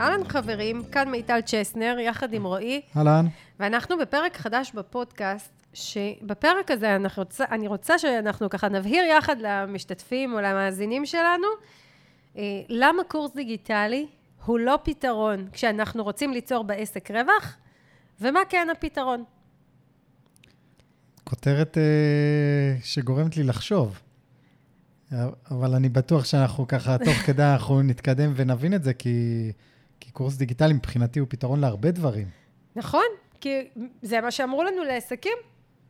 אהלן חברים, כאן מיטל צ'סנר, יחד עם רועי. אהלן. ואנחנו בפרק חדש בפודקאסט, שבפרק הזה אני רוצה, אני רוצה שאנחנו ככה נבהיר יחד למשתתפים או למאזינים שלנו, אה, למה קורס דיגיטלי הוא לא פתרון כשאנחנו רוצים ליצור בעסק רווח, ומה כן הפתרון. כותרת אה, שגורמת לי לחשוב. אבל אני בטוח שאנחנו ככה, תוך כדי אנחנו נתקדם ונבין את זה, כי, כי קורס דיגיטלי מבחינתי הוא פתרון להרבה דברים. נכון, כי זה מה שאמרו לנו לעסקים,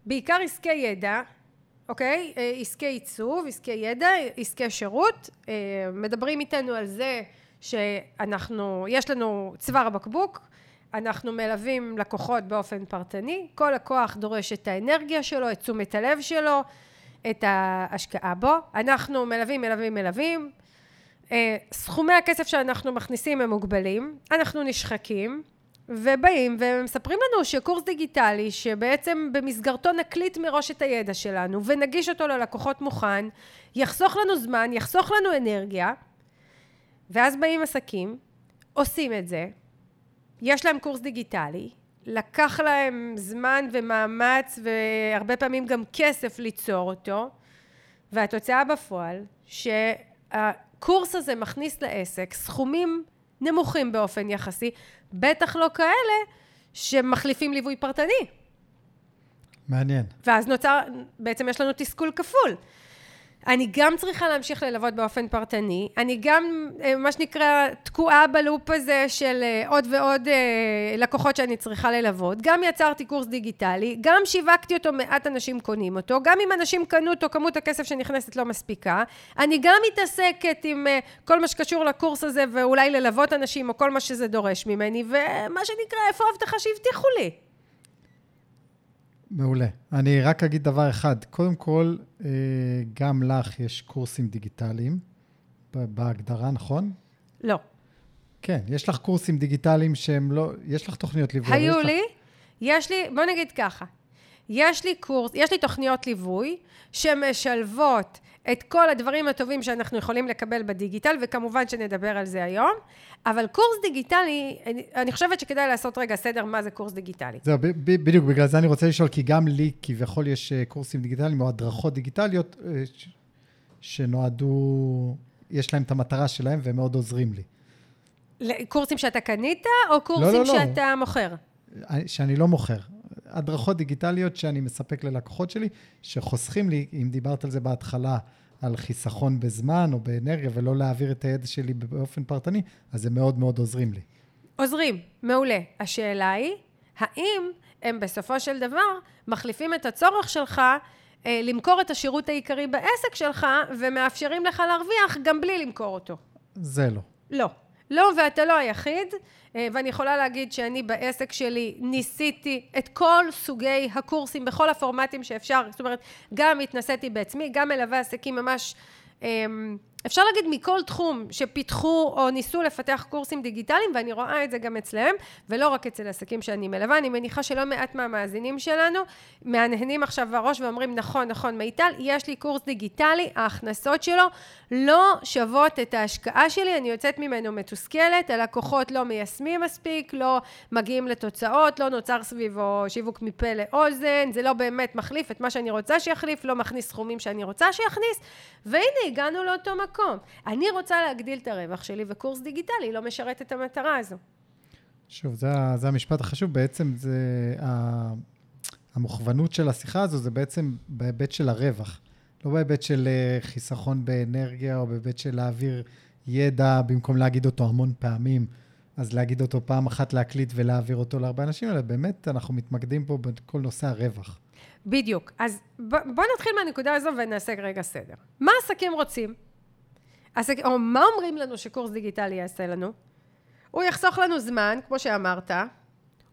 בעיקר עסקי ידע, אוקיי? אה, עסקי עיצוב, עסקי ידע, עסקי שירות. אה, מדברים איתנו על זה שאנחנו, יש לנו צוואר בקבוק, אנחנו מלווים לקוחות באופן פרטני, כל לקוח דורש את האנרגיה שלו, את תשומת הלב שלו, את ההשקעה בו. אנחנו מלווים, מלווים, מלווים. אה, סכומי הכסף שאנחנו מכניסים הם מוגבלים, אנחנו נשחקים, ובאים ומספרים לנו שקורס דיגיטלי, שבעצם במסגרתו נקליט מראש את הידע שלנו ונגיש אותו ללקוחות מוכן, יחסוך לנו זמן, יחסוך לנו אנרגיה, ואז באים עסקים, עושים את זה, יש להם קורס דיגיטלי, לקח להם זמן ומאמץ והרבה פעמים גם כסף ליצור אותו, והתוצאה בפועל, שהקורס הזה מכניס לעסק סכומים נמוכים באופן יחסי, בטח לא כאלה שמחליפים ליווי פרטני. מעניין. ואז נוצר, בעצם יש לנו תסכול כפול. אני גם צריכה להמשיך ללוות באופן פרטני, אני גם, אה, מה שנקרא, תקועה בלופ הזה של אה, עוד ועוד אה, לקוחות שאני צריכה ללוות, גם יצרתי קורס דיגיטלי, גם שיווקתי אותו, מעט אנשים קונים אותו, גם אם אנשים קנו אותו, כמות הכסף שנכנסת לא מספיקה, אני גם מתעסקת עם כל מה שקשור לקורס הזה, ואולי ללוות אנשים, או כל מה שזה דורש ממני, ומה שנקרא, איפה ההבטחה שהבטיחו לי? מעולה. אני רק אגיד דבר אחד. קודם כל, אה, גם לך יש קורסים דיגיטליים בהגדרה, נכון? לא. כן, יש לך קורסים דיגיטליים שהם לא... יש לך תוכניות ליווי. היו לי. לך... יש לי, בוא נגיד ככה. יש לי קורס, יש לי תוכניות ליווי שמשלבות את כל הדברים הטובים שאנחנו יכולים לקבל בדיגיטל, וכמובן שנדבר על זה היום, אבל קורס דיגיטלי, אני, אני חושבת שכדאי לעשות רגע סדר מה זה קורס דיגיטלי. זהו, בדיוק, בגלל זה אני רוצה לשאול, כי גם לי כביכול יש אה, קורסים דיגיטליים או הדרכות דיגיטליות אה, שנועדו, יש להם את המטרה שלהם והם מאוד עוזרים לי. קורסים שאתה קנית, או קורסים לא, לא, לא. שאתה מוכר? שאני לא מוכר. הדרכות דיגיטליות שאני מספק ללקוחות שלי, שחוסכים לי, אם דיברת על זה בהתחלה, על חיסכון בזמן או באנרגיה, ולא להעביר את הידע שלי באופן פרטני, אז הם מאוד מאוד עוזרים לי. עוזרים, מעולה. השאלה היא, האם הם בסופו של דבר מחליפים את הצורך שלך אה, למכור את השירות העיקרי בעסק שלך, ומאפשרים לך להרוויח גם בלי למכור אותו? זה לא. לא. לא, ואתה לא היחיד, אה, ואני יכולה להגיד שאני בעסק שלי ניסיתי את כל סוגי הקורסים בכל הפורמטים שאפשר, זאת אומרת, גם התנסיתי בעצמי, גם מלווה עסקים ממש אמ, אפשר להגיד מכל תחום שפיתחו או ניסו לפתח קורסים דיגיטליים, ואני רואה את זה גם אצלם, ולא רק אצל עסקים שאני מלווה, אני מניחה שלא מעט מהמאזינים שלנו מהנהנים עכשיו בראש ואומרים, נכון, נכון, מיטל, יש לי קורס דיגיטלי, ההכנסות שלו לא שוות את ההשקעה שלי, אני יוצאת ממנו מתוסכלת, הלקוחות לא מיישמים מספיק, לא מגיעים לתוצאות, לא נוצר סביבו שיווק מפה לאוזן, זה לא באמת מחליף את מה שאני רוצה שיחליף, לא מכניס סכומים שאני רוצה שיכניס, והנה, הגענו לאותו. מקום. אני רוצה להגדיל את הרווח שלי, וקורס דיגיטלי לא משרת את המטרה הזו. שוב, זה, זה המשפט החשוב. בעצם זה... המוכוונות של השיחה הזו זה בעצם בהיבט של הרווח. לא בהיבט של אה, חיסכון באנרגיה, או בהיבט של להעביר ידע במקום להגיד אותו המון פעמים. אז להגיד אותו פעם אחת להקליט ולהעביר אותו להרבה אנשים, אלא באמת אנחנו מתמקדים פה בכל נושא הרווח. בדיוק. אז בואו נתחיל מהנקודה הזו ונעשה רגע סדר. מה עסקים רוצים? אז או מה אומרים לנו שקורס דיגיטלי יעשה לנו? הוא יחסוך לנו זמן, כמו שאמרת,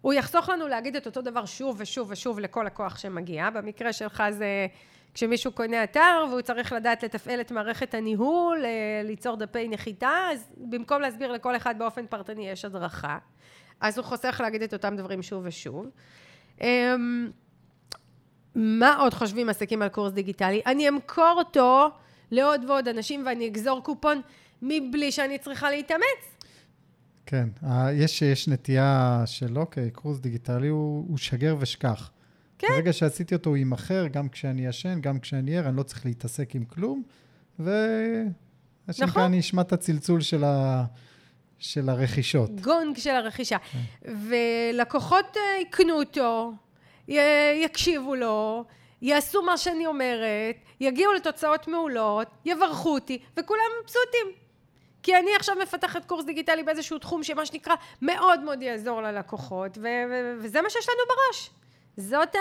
הוא יחסוך לנו להגיד את אותו דבר שוב ושוב ושוב לכל לקוח שמגיע. במקרה שלך זה כשמישהו קונה אתר והוא צריך לדעת לתפעל את מערכת הניהול, אה, ליצור דפי נחיתה, אז במקום להסביר לכל אחד באופן פרטני יש הדרכה. אז הוא חוסך להגיד את אותם דברים שוב ושוב. אמ, מה עוד חושבים עסקים על קורס דיגיטלי? אני אמכור אותו לעוד ועוד אנשים ואני אגזור קופון מבלי שאני צריכה להתאמץ. כן, יש, יש נטייה של אוקיי, קורס דיגיטלי הוא, הוא שגר ושכח. כן. ברגע שעשיתי אותו הוא יימכר, גם כשאני ישן, גם כשאני ער, אני לא צריך להתעסק עם כלום, ו... נכון. אני אשמע את הצלצול של, ה... של הרכישות. גונג של הרכישה. כן. ולקוחות אה, יקנו אותו, יקשיבו לו, יעשו מה שאני אומרת, יגיעו לתוצאות מעולות, יברכו אותי, וכולם מבסוטים. כי אני עכשיו מפתחת קורס דיגיטלי באיזשהו תחום שמה שנקרא מאוד מאוד יעזור ללקוחות, ו- ו- וזה מה שיש לנו בראש. זאת, ה...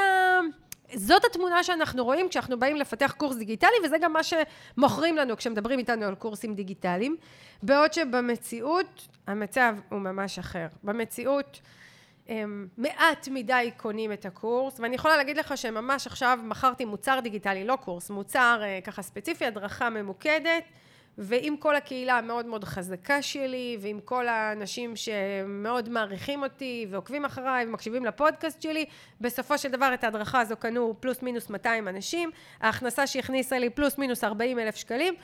זאת התמונה שאנחנו רואים כשאנחנו באים לפתח קורס דיגיטלי, וזה גם מה שמוכרים לנו כשמדברים איתנו על קורסים דיגיטליים, בעוד שבמציאות המצב הוא ממש אחר. במציאות הם מעט מדי קונים את הקורס, ואני יכולה להגיד לך שממש עכשיו מכרתי מוצר דיגיטלי, לא קורס, מוצר אה, ככה ספציפי, הדרכה ממוקדת, ועם כל הקהילה המאוד מאוד חזקה שלי, ועם כל האנשים שמאוד מעריכים אותי, ועוקבים אחריי, ומקשיבים לפודקאסט שלי, בסופו של דבר את ההדרכה הזו קנו פלוס מינוס 200 אנשים, ההכנסה שהכניסה לי פלוס מינוס 40 אלף שקלים,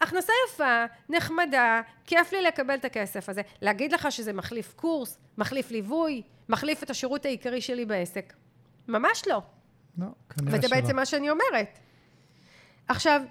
הכנסה יפה, נחמדה, כיף לי לקבל את הכסף הזה. להגיד לך שזה מחליף קורס, מחליף ליווי, מחליף את השירות העיקרי שלי בעסק? ממש לא. לא, כנראה וזה שלא. בעצם מה שאני אומרת. עכשיו,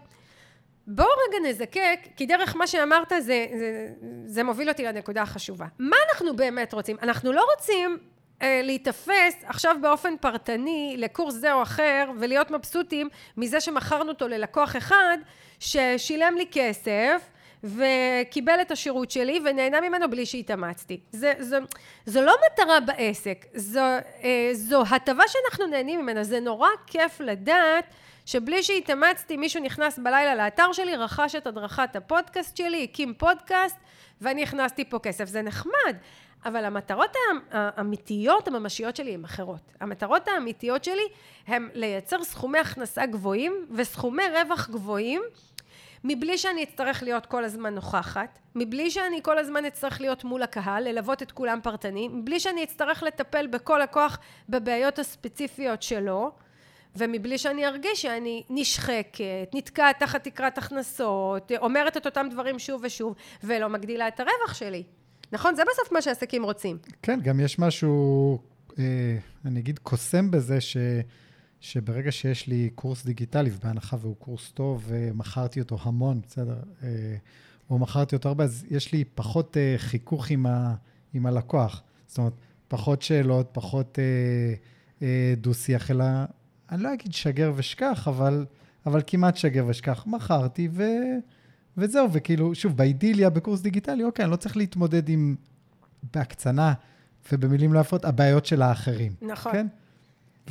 בואו רגע נזקק, כי דרך מה שאמרת זה, זה, זה מוביל אותי לנקודה החשובה. מה אנחנו באמת רוצים? אנחנו לא רוצים להיתפס עכשיו באופן פרטני לקורס זה או אחר ולהיות מבסוטים מזה שמכרנו אותו ללקוח אחד ששילם לי כסף וקיבל את השירות שלי ונהנה ממנו בלי שהתאמצתי. זה, זו, זו לא מטרה בעסק, זו, אה, זו הטבה שאנחנו נהנים ממנה, זה נורא כיף לדעת שבלי שהתאמצתי מישהו נכנס בלילה לאתר שלי, רכש את הדרכת הפודקאסט שלי, הקים פודקאסט ואני הכנסתי פה כסף, זה נחמד. אבל המטרות האמ- האמיתיות, הממשיות שלי, הן אחרות. המטרות האמיתיות שלי הן לייצר סכומי הכנסה גבוהים וסכומי רווח גבוהים, מבלי שאני אצטרך להיות כל הזמן נוכחת, מבלי שאני כל הזמן אצטרך להיות מול הקהל, ללוות את כולם פרטני, מבלי שאני אצטרך לטפל בכל הכוח בבעיות הספציפיות שלו, ומבלי שאני ארגיש שאני נשחקת, נתקעת תחת תקרת הכנסות, אומרת את אותם דברים שוב ושוב, ולא מגדילה את הרווח שלי. נכון? זה בסוף מה שעסקים רוצים. כן, גם יש משהו, אה, אני אגיד, קוסם בזה, ש, שברגע שיש לי קורס דיגיטלי, ובהנחה והוא קורס טוב, ומכרתי אותו המון, בסדר, אה, או מכרתי אותו הרבה, אז יש לי פחות אה, חיכוך עם, ה, עם הלקוח. זאת אומרת, פחות שאלות, פחות אה, אה, דו-שיח, אלא, אני לא אגיד שגר ושכח, אבל, אבל כמעט שגר ושכח. מכרתי, ו... וזהו, וכאילו, שוב, באידיליה, בקורס דיגיטלי, אוקיי, אני לא צריך להתמודד עם, בהקצנה ובמילים לא יפות, הבעיות של האחרים. נכון. כן?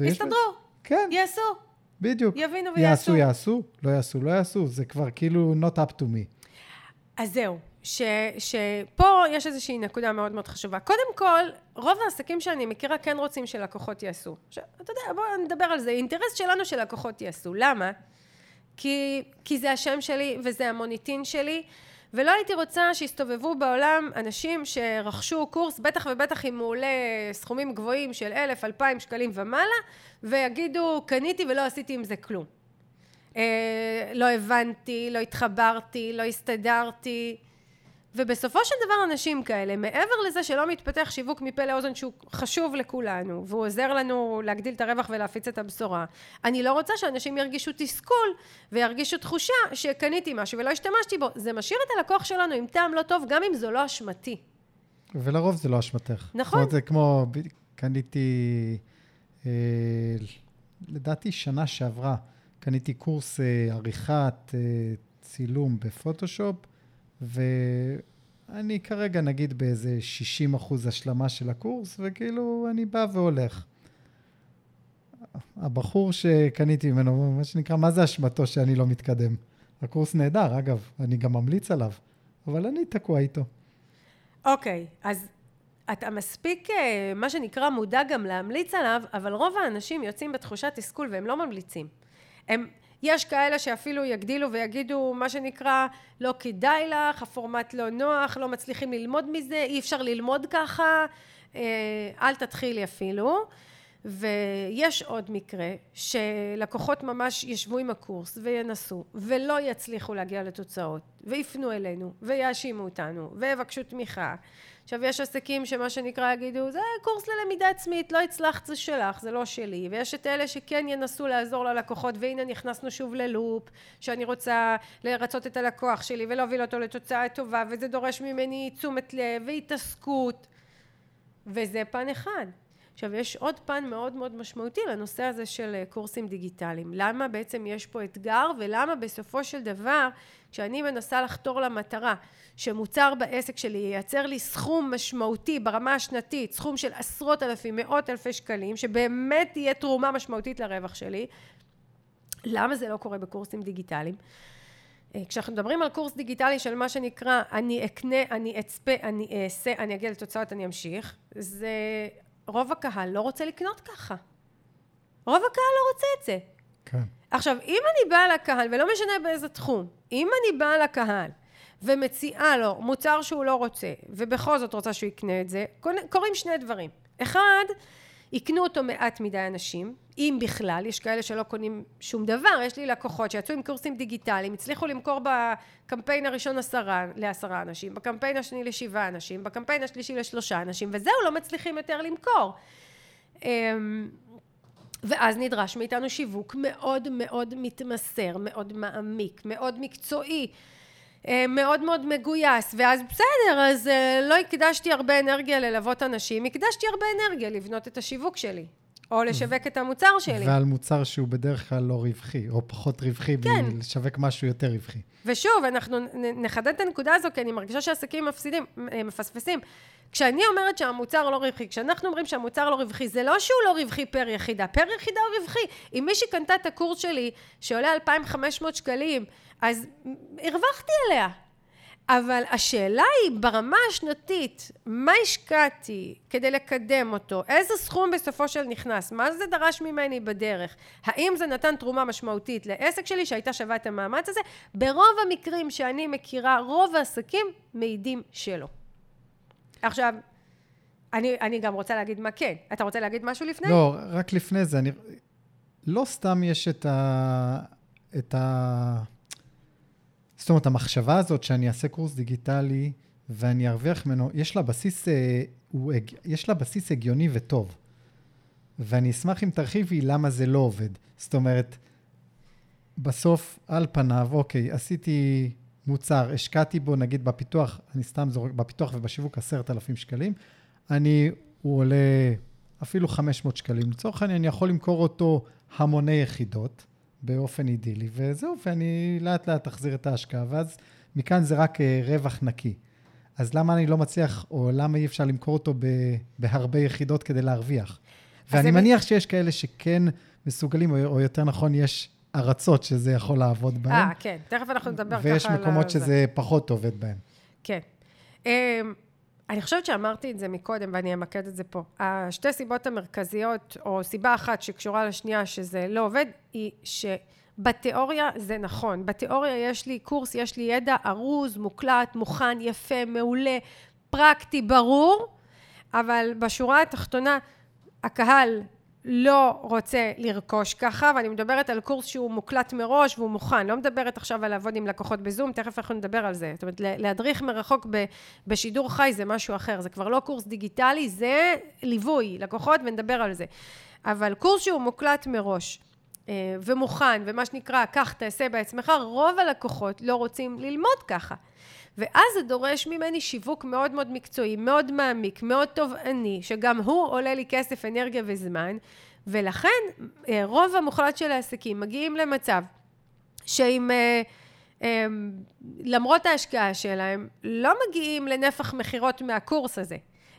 יסתדרו, כן, יעשו, בדיוק. יבינו ויעשו. יעשו, יעשו, לא יעשו, לא יעשו, זה כבר כאילו not up to me. אז זהו, ש, שפה יש איזושהי נקודה מאוד מאוד חשובה. קודם כל, רוב העסקים שאני מכירה כן רוצים שלקוחות יעשו. עכשיו, אתה יודע, בואו נדבר על זה. אינטרס שלנו שלקוחות יעשו. למה? כי, כי זה השם שלי וזה המוניטין שלי, ולא הייתי רוצה שיסתובבו בעולם אנשים שרכשו קורס, בטח ובטח אם הוא עולה סכומים גבוהים של אלף, אלפיים שקלים ומעלה, ויגידו, קניתי ולא עשיתי עם זה כלום. אה, לא הבנתי, לא התחברתי, לא הסתדרתי. ובסופו של דבר אנשים כאלה, מעבר לזה שלא מתפתח שיווק מפה לאוזן שהוא חשוב לכולנו, והוא עוזר לנו להגדיל את הרווח ולהפיץ את הבשורה, אני לא רוצה שאנשים ירגישו תסכול וירגישו תחושה שקניתי משהו ולא השתמשתי בו. זה משאיר את הלקוח שלנו עם טעם לא טוב, גם אם זו לא אשמתי. ולרוב זה לא אשמתך. נכון. זאת אומרת, זה כמו, קניתי, אה, לדעתי שנה שעברה, קניתי קורס אה, עריכת אה, צילום בפוטושופ, ואני כרגע נגיד באיזה 60 אחוז השלמה של הקורס, וכאילו אני בא והולך. הבחור שקניתי ממנו, מה שנקרא, מה זה אשמתו שאני לא מתקדם? הקורס נהדר, אגב, אני גם ממליץ עליו, אבל אני תקוע איתו. אוקיי, אז אתה מספיק, אה, מה שנקרא, מודע גם להמליץ עליו, אבל רוב האנשים יוצאים בתחושת תסכול והם לא ממליצים. הם, יש כאלה שאפילו יגדילו ויגידו, מה שנקרא, לא כדאי לך, הפורמט לא נוח, לא מצליחים ללמוד מזה, אי אפשר ללמוד ככה, אה, אל תתחילי אפילו. ויש עוד מקרה שלקוחות ממש ישבו עם הקורס וינסו ולא יצליחו להגיע לתוצאות ויפנו אלינו ויאשימו אותנו ויבקשו תמיכה עכשיו יש עסקים שמה שנקרא יגידו זה קורס ללמידה עצמית לא הצלחת זה שלך זה לא שלי. ויש את אלה שכן ינסו לעזור ללקוחות והנה נכנסנו שוב ללופ שאני רוצה לרצות את הלקוח שלי ולהוביל אותו לתוצאה טובה וזה דורש ממני תשומת לב והתעסקות וזה פן אחד עכשיו יש עוד פן מאוד מאוד משמעותי לנושא הזה של אה, קורסים דיגיטליים. למה בעצם יש פה אתגר ולמה בסופו של דבר כשאני מנסה לחתור למטרה שמוצר בעסק שלי ייצר לי סכום משמעותי ברמה השנתית סכום של עשרות אלפים מאות אלפי שקלים שבאמת תהיה תרומה משמעותית לרווח שלי למה זה לא קורה בקורסים דיגיטליים? אה, כשאנחנו מדברים על קורס דיגיטלי של מה שנקרא אני אקנה, אני אצפה, אני אעשה, אני אגיע לתוצאות, אני אמשיך, זה רוב הקהל לא רוצה לקנות ככה. רוב הקהל לא רוצה את זה. כן. עכשיו, אם אני באה לקהל, ולא משנה באיזה תחום, אם אני באה לקהל ומציעה לו מוצר שהוא לא רוצה, ובכל זאת רוצה שהוא יקנה את זה, קורים שני דברים. אחד, יקנו אותו מעט מדי אנשים, אם בכלל, יש כאלה שלא קונים שום דבר, יש לי לקוחות שיצאו עם קורסים דיגיטליים, הצליחו למכור בקמפיין הראשון עשרה, לעשרה אנשים, בקמפיין השני לשבעה אנשים, בקמפיין השלישי לשלושה אנשים, וזהו, לא מצליחים יותר למכור. אמ, ואז נדרש מאיתנו שיווק מאוד מאוד מתמסר, מאוד מעמיק, מאוד מקצועי. אה, מאוד מאוד מגויס, ואז בסדר, אז אה, לא הקדשתי הרבה אנרגיה ללוות אנשים, הקדשתי הרבה אנרגיה לבנות את השיווק שלי, או לשווק את המוצר שלי. ועל מוצר שהוא בדרך כלל לא רווחי, או פחות רווחי, כן. לשווק משהו יותר רווחי. ושוב, אנחנו נחדד את הנקודה הזו, כי אני מרגישה שעסקים מפסידים, אה, מפספסים. כשאני אומרת שהמוצר לא רווחי, כשאנחנו אומרים שהמוצר לא רווחי, זה לא שהוא לא רווחי פר יחידה, פר יחידה הוא רווחי. אם מישהי קנתה את הקורס שלי, שעולה 2,500 שקלים, אז הרווחתי עליה. אבל השאלה היא ברמה השנתית, מה השקעתי כדי לקדם אותו? איזה סכום בסופו של נכנס? מה זה דרש ממני בדרך? האם זה נתן תרומה משמעותית לעסק שלי שהייתה שווה את המאמץ הזה? ברוב המקרים שאני מכירה, רוב העסקים מעידים שלא. עכשיו, אני, אני גם רוצה להגיד מה כן. אתה רוצה להגיד משהו לפני? לא, רק לפני זה. אני... לא סתם יש את ה... את ה... זאת אומרת, המחשבה הזאת שאני אעשה קורס דיגיטלי ואני ארוויח ממנו, יש לה בסיס, אה, הוא, יש לה בסיס הגיוני וטוב. ואני אשמח אם תרחיבי למה זה לא עובד. זאת אומרת, בסוף, על פניו, אוקיי, עשיתי מוצר, השקעתי בו, נגיד בפיתוח, אני סתם זורק, בפיתוח ובשיווק עשרת אלפים שקלים, אני, הוא עולה אפילו 500 שקלים. לצורך העניין, אני יכול למכור אותו המוני יחידות. באופן אידילי, וזהו, ואני לאט לאט אחזיר את ההשקעה, ואז מכאן זה רק אה, רווח נקי. אז למה אני לא מצליח, או למה אי אפשר למכור אותו בהרבה יחידות כדי להרוויח? ואני מניח שיש כאלה שכן מסוגלים, או יותר נכון, יש ארצות שזה יכול לעבוד בהן. אה, כן, תכף אנחנו נדבר ככה על... ויש מקומות שזה פחות עובד בהן. כן. אני חושבת שאמרתי את זה מקודם ואני אמקד את זה פה. השתי סיבות המרכזיות, או סיבה אחת שקשורה לשנייה שזה לא עובד, היא שבתיאוריה זה נכון. בתיאוריה יש לי קורס, יש לי ידע ארוז, מוקלט, מוכן, יפה, מעולה, פרקטי, ברור, אבל בשורה התחתונה הקהל לא רוצה לרכוש ככה, ואני מדברת על קורס שהוא מוקלט מראש והוא מוכן, לא מדברת עכשיו על לעבוד עם לקוחות בזום, תכף אנחנו נדבר על זה. זאת אומרת, להדריך מרחוק בשידור חי זה משהו אחר, זה כבר לא קורס דיגיטלי, זה ליווי לקוחות ונדבר על זה. אבל קורס שהוא מוקלט מראש אה, ומוכן, ומה שנקרא, קח תעשה בעצמך, רוב הלקוחות לא רוצים ללמוד ככה. ואז זה דורש ממני שיווק מאוד מאוד מקצועי, מאוד מעמיק, מאוד תובעני, שגם הוא עולה לי כסף, אנרגיה וזמן, ולכן אה, רוב המוחלט של העסקים מגיעים למצב שאם אה, אה, למרות ההשקעה שלהם לא מגיעים לנפח מכירות מהקורס הזה.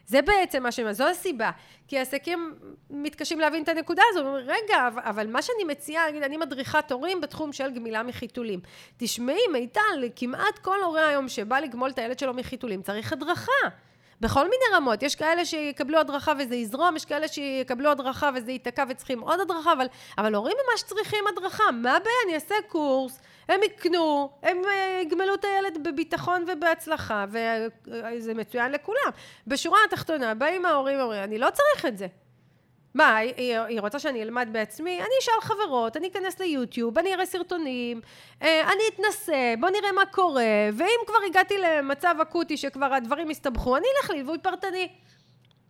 זה בעצם מה ש... זו הסיבה. כי עסקים מתקשים להבין את הנקודה הזו, אומרים, רגע, אבל מה שאני מציעה, נגיד, אני מדריכת הורים בתחום של גמילה מחיתולים. תשמעי, מיטל, כמעט כל הורה היום שבא לגמול את הילד שלו מחיתולים, צריך הדרכה. בכל מיני רמות, יש כאלה שיקבלו הדרכה וזה יזרום, יש כאלה שיקבלו הדרכה וזה ייתקע וצריכים עוד הדרכה, אבל, אבל הורים ממש צריכים הדרכה, מה הבעיה? אני אעשה קורס, הם יקנו, הם אה, יגמלו את הילד בביטחון ובהצלחה, וזה מצוין לכולם. בשורה התחתונה, באים ההורים ואומרים, אני לא צריך את זה. מה, היא, רוצה שאני אלמד בעצמי? אני אשאל חברות, אני אכנס ליוטיוב, אני אראה סרטונים, אה, אני אתנסה, בוא נראה מה קורה, ואם כבר הגעתי למצב אקוטי שכבר הדברים הסתבכו, אני אלך לליווי פרטני.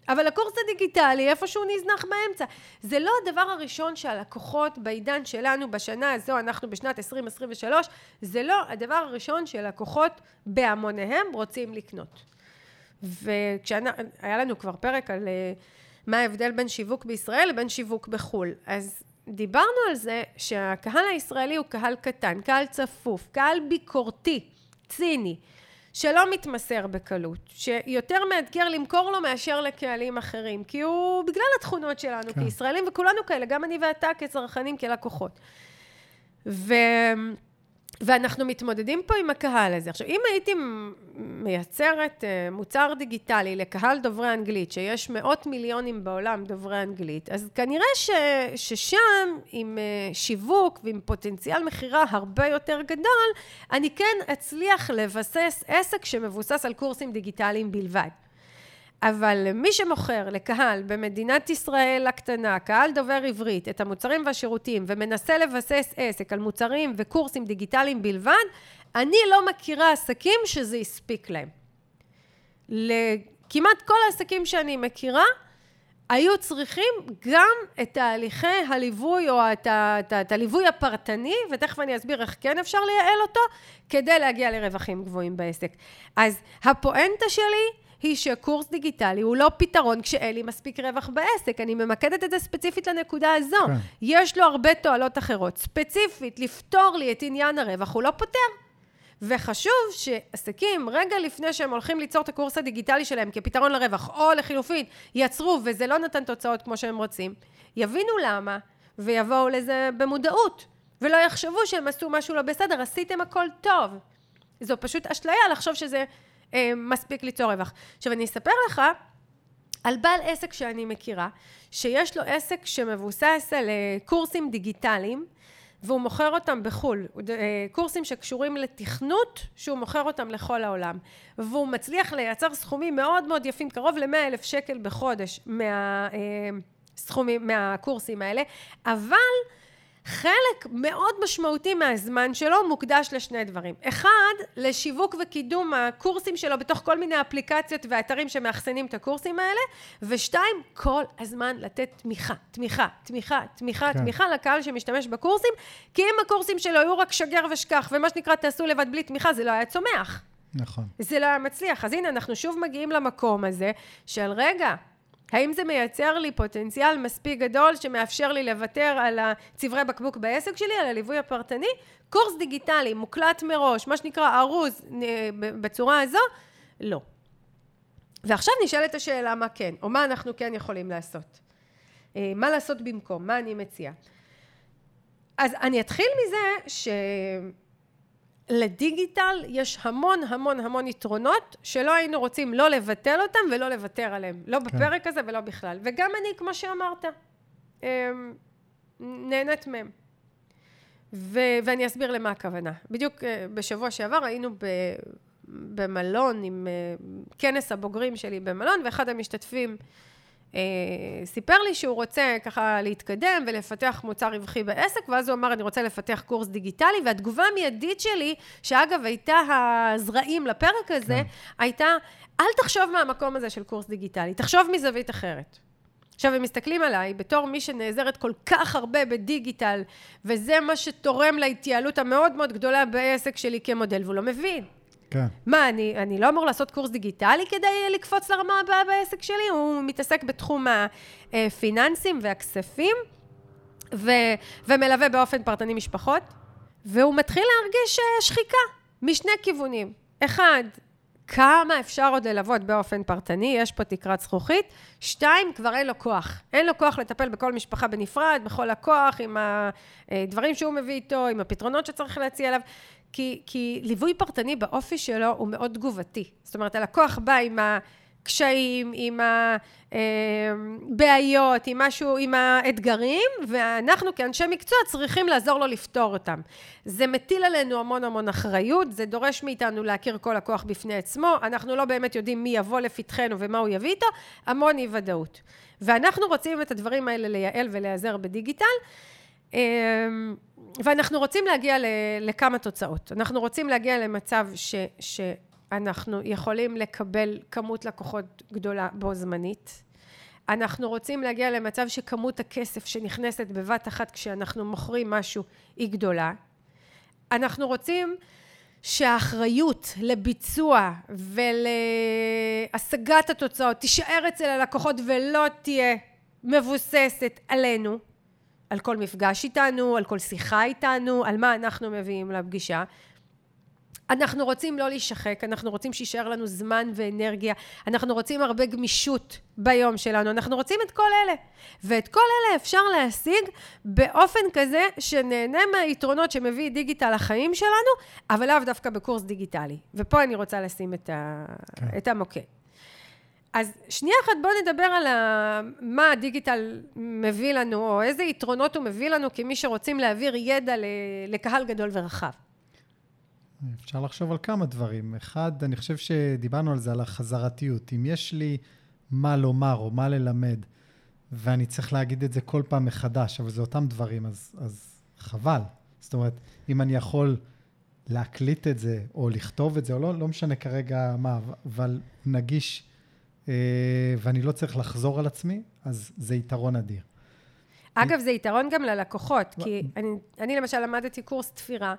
אבל הקורס הדיגיטלי איפשהו נזנח באמצע. זה לא הדבר הראשון שהלקוחות בעידן שלנו בשנה הזו, אנחנו בשנת 2023, זה לא הדבר הראשון שלקוחות בהמוניהם רוצים לקנות. וכשהיה לנו כבר פרק על אה, מה ההבדל בין שיווק בישראל לבין שיווק בחו"ל, אז דיברנו על זה שהקהל הישראלי הוא קהל קטן, קהל צפוף, קהל ביקורתי, ציני. שלא מתמסר בקלות, שיותר מאתגר למכור לו מאשר לקהלים אחרים, כי הוא בגלל התכונות שלנו כן. כישראלים, וכולנו כאלה, גם אני ואתה כצרכנים, כלקוחות. ו... ואנחנו מתמודדים פה עם הקהל הזה. עכשיו, אם הייתי מייצרת אה, מוצר דיגיטלי לקהל דוברי אנגלית, שיש מאות מיליונים בעולם דוברי אנגלית, אז כנראה ש, ששם, עם אה, שיווק ועם פוטנציאל מכירה הרבה יותר גדול, אני כן אצליח לבסס עסק שמבוסס על קורסים דיגיטליים בלבד. אבל מי שמוכר לקהל במדינת ישראל הקטנה, קהל דובר עברית, את המוצרים והשירותים ומנסה לבסס עסק על מוצרים וקורסים דיגיטליים בלבד, אני לא מכירה עסקים שזה הספיק להם. לכמעט כל העסקים שאני מכירה, היו צריכים גם את תהליכי הליווי או את, את, את הליווי הפרטני, ותכף אני אסביר איך כן אפשר לייעל אותו, כדי להגיע לרווחים גבוהים בעסק. אז הפואנטה שלי היא שקורס דיגיטלי הוא לא פתרון כשאין לי מספיק רווח בעסק. אני ממקדת את זה ספציפית לנקודה הזו. כן. יש לו הרבה תועלות אחרות. ספציפית, לפתור לי את עניין הרווח, הוא לא פותר. וחשוב שעסקים, רגע לפני שהם הולכים ליצור את הקורס הדיגיטלי שלהם כפתרון לרווח, או לחילופין, יצרו וזה לא נתן תוצאות כמו שהם רוצים, יבינו למה, ויבואו לזה במודעות, ולא יחשבו שהם עשו משהו לא בסדר, עשיתם הכל טוב. זו פשוט אשליה לחשוב שזה מספיק ליצור רווח. עכשיו אני אספר לך על בעל עסק שאני מכירה, שיש לו עסק שמבוסס על אה, קורסים דיגיטליים, והוא מוכר אותם בחו"ל, אה, קורסים שקשורים לתכנות, שהוא מוכר אותם לכל העולם. והוא מצליח לייצר סכומים מאוד מאוד יפים, קרוב ל-100 אלף שקל בחודש מהסכומים, מהקורסים האלה, אבל חלק מאוד משמעותי מהזמן שלו מוקדש לשני דברים. אחד, לשיווק וקידום הקורסים שלו בתוך כל מיני אפליקציות ואתרים שמאחסנים את הקורסים האלה, ושתיים, כל הזמן לתת תמיכה, תמיכה, תמיכה, תמיכה, כן. תמיכה לקהל שמשתמש בקורסים, כי אם הקורסים שלו היו רק שגר ושכח, ומה שנקרא תעשו לבד בלי תמיכה, זה לא היה צומח. נכון. זה לא היה מצליח. אז הנה, אנחנו שוב מגיעים למקום הזה של רגע, האם זה מייצר לי פוטנציאל מספיק גדול שמאפשר לי לוותר על הצברי בקבוק בעסק שלי, על הליווי הפרטני? קורס דיגיטלי מוקלט מראש, מה שנקרא ארוז אה, בצורה הזו? לא. ועכשיו נשאלת השאלה מה כן, או מה אנחנו כן יכולים לעשות. אה, מה לעשות במקום, מה אני מציעה. אז אני אתחיל מזה ש... לדיגיטל יש המון המון המון יתרונות שלא היינו רוצים לא לבטל אותם ולא לוותר עליהם. לא כן. בפרק הזה ולא בכלל. וגם אני, כמו שאמרת, אמ, נהנית מהם. ו- ואני אסביר למה הכוונה. בדיוק אה, בשבוע שעבר היינו ב- במלון עם אה, כנס הבוגרים שלי במלון, ואחד המשתתפים סיפר לי שהוא רוצה ככה להתקדם ולפתח מוצר רווחי בעסק, ואז הוא אמר, אני רוצה לפתח קורס דיגיטלי, והתגובה המיידית שלי, שאגב הייתה הזרעים לפרק הזה, כן. הייתה, אל תחשוב מהמקום הזה של קורס דיגיטלי, תחשוב מזווית אחרת. עכשיו, הם מסתכלים עליי בתור מי שנעזרת כל כך הרבה בדיגיטל, וזה מה שתורם להתייעלות המאוד מאוד גדולה בעסק שלי כמודל, והוא לא מבין. כן. מה, אני, אני לא אמור לעשות קורס דיגיטלי כדי לקפוץ לרמה הבאה בעסק שלי? הוא מתעסק בתחום הפיננסים והכספים, ו, ומלווה באופן פרטני משפחות, והוא מתחיל להרגיש אה, שחיקה משני כיוונים. אחד, כמה אפשר עוד ללוות באופן פרטני, יש פה תקרת זכוכית. שתיים, כבר אין לו כוח. אין לו כוח לטפל בכל משפחה בנפרד, בכל הכוח, עם הדברים שהוא מביא איתו, עם הפתרונות שצריך להציע אליו. כי, כי ליווי פרטני באופי שלו הוא מאוד תגובתי. זאת אומרת, הלקוח בא עם הקשיים, עם הבעיות, עם משהו, עם האתגרים, ואנחנו כאנשי מקצוע צריכים לעזור לו לפתור אותם. זה מטיל עלינו המון המון אחריות, זה דורש מאיתנו להכיר כל לקוח בפני עצמו, אנחנו לא באמת יודעים מי יבוא לפתחנו ומה הוא יביא איתו, המון אי ודאות. ואנחנו רוצים את הדברים האלה לייעל ולהיעזר בדיגיטל. ואנחנו רוצים להגיע לכמה תוצאות. אנחנו רוצים להגיע למצב ש, שאנחנו יכולים לקבל כמות לקוחות גדולה בו זמנית. אנחנו רוצים להגיע למצב שכמות הכסף שנכנסת בבת אחת כשאנחנו מוכרים משהו היא גדולה. אנחנו רוצים שהאחריות לביצוע ולהשגת התוצאות תישאר אצל הלקוחות ולא תהיה מבוססת עלינו. על כל מפגש איתנו, על כל שיחה איתנו, על מה אנחנו מביאים לפגישה. אנחנו רוצים לא להישחק, אנחנו רוצים שיישאר לנו זמן ואנרגיה, אנחנו רוצים הרבה גמישות ביום שלנו, אנחנו רוצים את כל אלה. ואת כל אלה אפשר להשיג באופן כזה שנהנה מהיתרונות שמביא דיגיטל לחיים שלנו, אבל לאו דווקא בקורס דיגיטלי. ופה אני רוצה לשים את, ה... כן. את המוקד. אז שנייה אחת בואו נדבר על. מה הדיגיטל מביא לנו, או איזה יתרונות הוא מביא לנו כמי שרוצים להעביר ידע לקהל גדול ורחב. אפשר לחשוב על כמה דברים. אחד, אני חושב שדיברנו על זה, על החזרתיות. אם יש לי מה לומר או מה ללמד, ואני צריך להגיד את זה כל פעם מחדש, אבל זה אותם דברים, אז, אז חבל. זאת אומרת, אם אני יכול להקליט את זה, או לכתוב את זה, או לא, לא משנה כרגע מה, אבל נגיש ואני לא צריך לחזור על עצמי, אז זה יתרון אדיר. אגב, זה יתרון גם ללקוחות, כי אני, אני למשל למדתי קורס תפירה,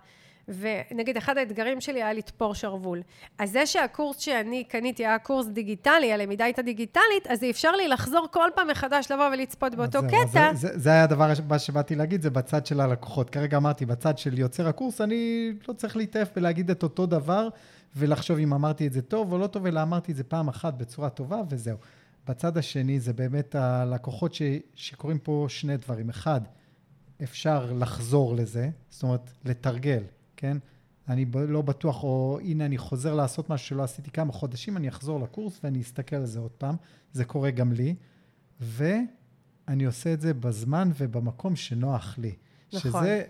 ונגיד אחד האתגרים שלי היה לתפור שרוול. אז זה שהקורס שאני קניתי היה קורס דיגיטלי, הלמידה הייתה דיגיטלית, אז זה אפשר לי לחזור כל פעם מחדש לבוא ולצפות באותו זה, קטע. זה, זה, זה היה הדבר הבא שבאתי להגיד, זה בצד של הלקוחות. כרגע אמרתי, בצד של יוצר הקורס, אני לא צריך להתעף ולהגיד את אותו דבר. ולחשוב אם אמרתי את זה טוב או לא טוב, אלא אמרתי את זה פעם אחת בצורה טובה וזהו. בצד השני זה באמת הלקוחות ש, שקורים פה שני דברים. אחד, אפשר לחזור לזה, זאת אומרת, לתרגל, כן? אני לא בטוח, או הנה אני חוזר לעשות משהו שלא עשיתי כמה חודשים, אני אחזור לקורס ואני אסתכל על זה עוד פעם. זה קורה גם לי. ואני עושה את זה בזמן ובמקום שנוח לי. נכון. שזה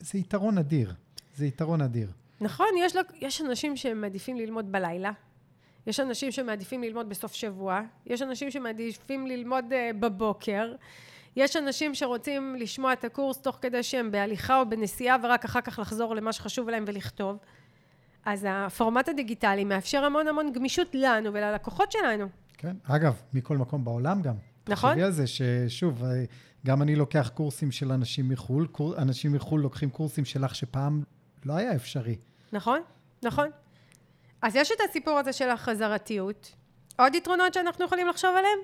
זה יתרון אדיר. זה יתרון אדיר. נכון, יש, יש אנשים שמעדיפים ללמוד בלילה, יש אנשים שמעדיפים ללמוד בסוף שבוע, יש אנשים שמעדיפים ללמוד uh, בבוקר, יש אנשים שרוצים לשמוע את הקורס תוך כדי שהם בהליכה או בנסיעה ורק אחר כך לחזור למה שחשוב להם ולכתוב. אז הפורמט הדיגיטלי מאפשר המון המון גמישות לנו וללקוחות שלנו. כן, אגב, מכל מקום בעולם גם. נכון. תחשבי על זה ששוב, אה, גם אני לוקח קורסים של אנשים מחו"ל, קור... אנשים מחו"ל לוקחים קורסים שלך שפעם לא היה אפשרי. נכון, נכון. אז יש את הסיפור הזה של החזרתיות. עוד יתרונות שאנחנו יכולים לחשוב עליהם?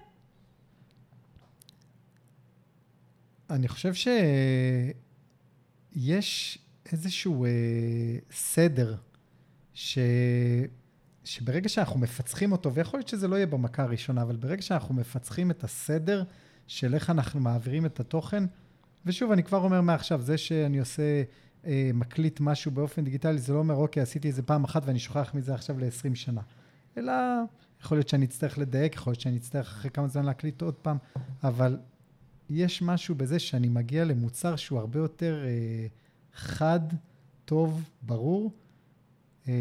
אני חושב שיש איזשהו אה, סדר ש... שברגע שאנחנו מפצחים אותו, ויכול להיות שזה לא יהיה במכה הראשונה, אבל ברגע שאנחנו מפצחים את הסדר של איך אנחנו מעבירים את התוכן, ושוב, אני כבר אומר מעכשיו, זה שאני עושה אה, מקליט משהו באופן דיגיטלי, זה לא אומר, אוקיי, עשיתי את זה פעם אחת ואני שוכח מזה עכשיו ל-20 שנה. אלא יכול להיות שאני אצטרך לדייק, יכול להיות שאני אצטרך אחרי כמה זמן להקליט עוד פעם, אבל יש משהו בזה שאני מגיע למוצר שהוא הרבה יותר אה, חד, טוב, ברור. אה,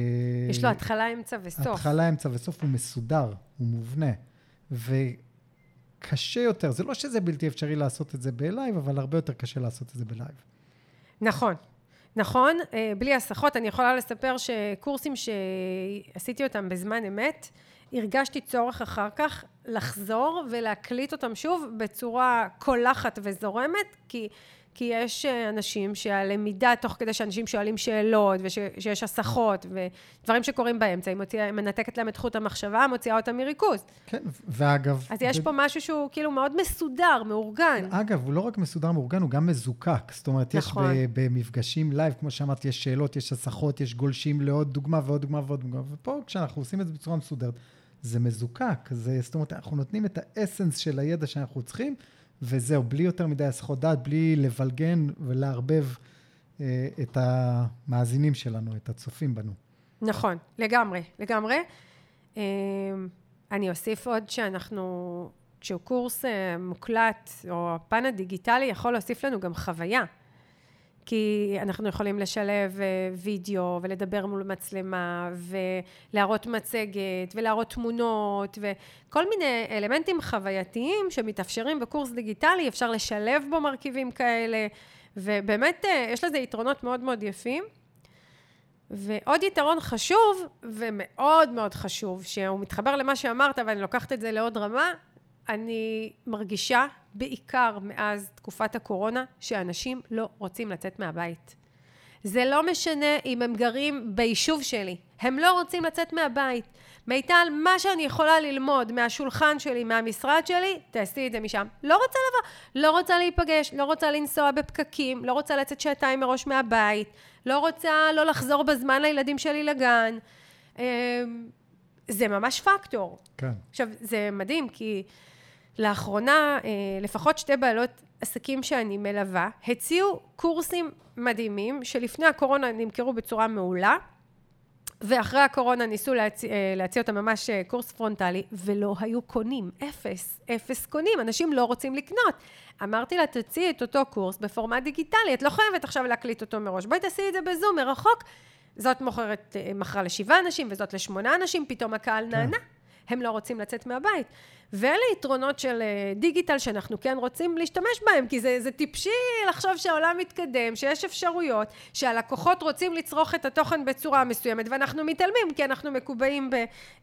יש לו התחלה, אמצע וסוף. התחלה, אמצע וסוף, הוא מסודר, הוא מובנה. וקשה יותר, זה לא שזה בלתי אפשרי לעשות את זה ב live, אבל הרבה יותר קשה לעשות את זה ב live. נכון, נכון, אה, בלי הסחות, אני יכולה לספר שקורסים שעשיתי אותם בזמן אמת, הרגשתי צורך אחר כך לחזור ולהקליט אותם שוב בצורה קולחת וזורמת, כי כי יש אה, אנשים שהלמידה, תוך כדי שאנשים שואלים שאלות, ושיש הסחות, ודברים שקורים באמצע, היא מוציאה, מנתקת להם את חוט המחשבה, מוציאה אותם מריכוז. כן, ואגב... אז יש ו... פה משהו שהוא כאילו מאוד מסודר, מאורגן. אגב, הוא לא רק מסודר, מאורגן, הוא גם מזוקק. זאת אומרת, נכון. יש במפגשים live, כמו שאמרתי, יש שאלות, יש הסחות, יש גולשים לעוד דוגמה ועוד דוגמה ועוד דוגמה, ופה, כשאנחנו עושים את זה בצורה מסודרת, זה מזוקק. זה, זאת אומרת, אנחנו נותנים את האסנס של הידע שאנחנו צריכים, וזהו, בלי יותר מדי הסחות דעת, בלי לבלגן ולערבב אה, את המאזינים שלנו, את הצופים בנו. נכון, לגמרי, לגמרי. אה, אני אוסיף עוד שאנחנו, כשהוא קורס אה, מוקלט, או הפן הדיגיטלי, יכול להוסיף לנו גם חוויה. כי אנחנו יכולים לשלב אה, וידאו ולדבר מול מצלמה ולהראות מצגת ולהראות תמונות וכל מיני אלמנטים חווייתיים שמתאפשרים בקורס דיגיטלי, אפשר לשלב בו מרכיבים כאלה ובאמת אה, יש לזה יתרונות מאוד מאוד יפים. ועוד יתרון חשוב, ומאוד מאוד חשוב, שהוא מתחבר למה שאמרת ואני לוקחת את זה לעוד רמה, אני מרגישה בעיקר מאז תקופת הקורונה שאנשים לא רוצים לצאת מהבית. זה לא משנה אם הם גרים ביישוב שלי, הם לא רוצים לצאת מהבית. מיטל, מה שאני יכולה ללמוד מהשולחן שלי, מהמשרד שלי, תעשי את זה משם. לא רוצה לבוא, לא רוצה להיפגש, לא רוצה לנסוע בפקקים, לא רוצה לצאת שעתיים מראש מהבית, לא רוצה לא לחזור בזמן לילדים שלי לגן. אמ, זה ממש פקטור. כן. עכשיו, זה מדהים, כי לאחרונה, אה, לפחות שתי בעלות עסקים שאני מלווה, הציעו קורסים מדהימים, שלפני הקורונה נמכרו בצורה מעולה, ואחרי הקורונה ניסו להציע, אה, להציע אותם ממש אה, קורס פרונטלי, ולא היו קונים, אפס, אפס קונים, אנשים לא רוצים לקנות. אמרתי לה, תציעי את אותו קורס בפורמט דיגיטלי, את לא חייבת עכשיו להקליט אותו מראש, בואי תעשי את זה בזום, מרחוק. זאת מוכרת, מכרה לשבעה אנשים, וזאת לשמונה אנשים, פתאום הקהל כן. נענה. הם לא רוצים לצאת מהבית. ואלה יתרונות של אה, דיגיטל שאנחנו כן רוצים להשתמש בהם, כי זה, זה טיפשי לחשוב שהעולם מתקדם, שיש אפשרויות, שהלקוחות רוצים לצרוך את התוכן בצורה מסוימת, ואנחנו מתעלמים כי אנחנו מקובעים ב,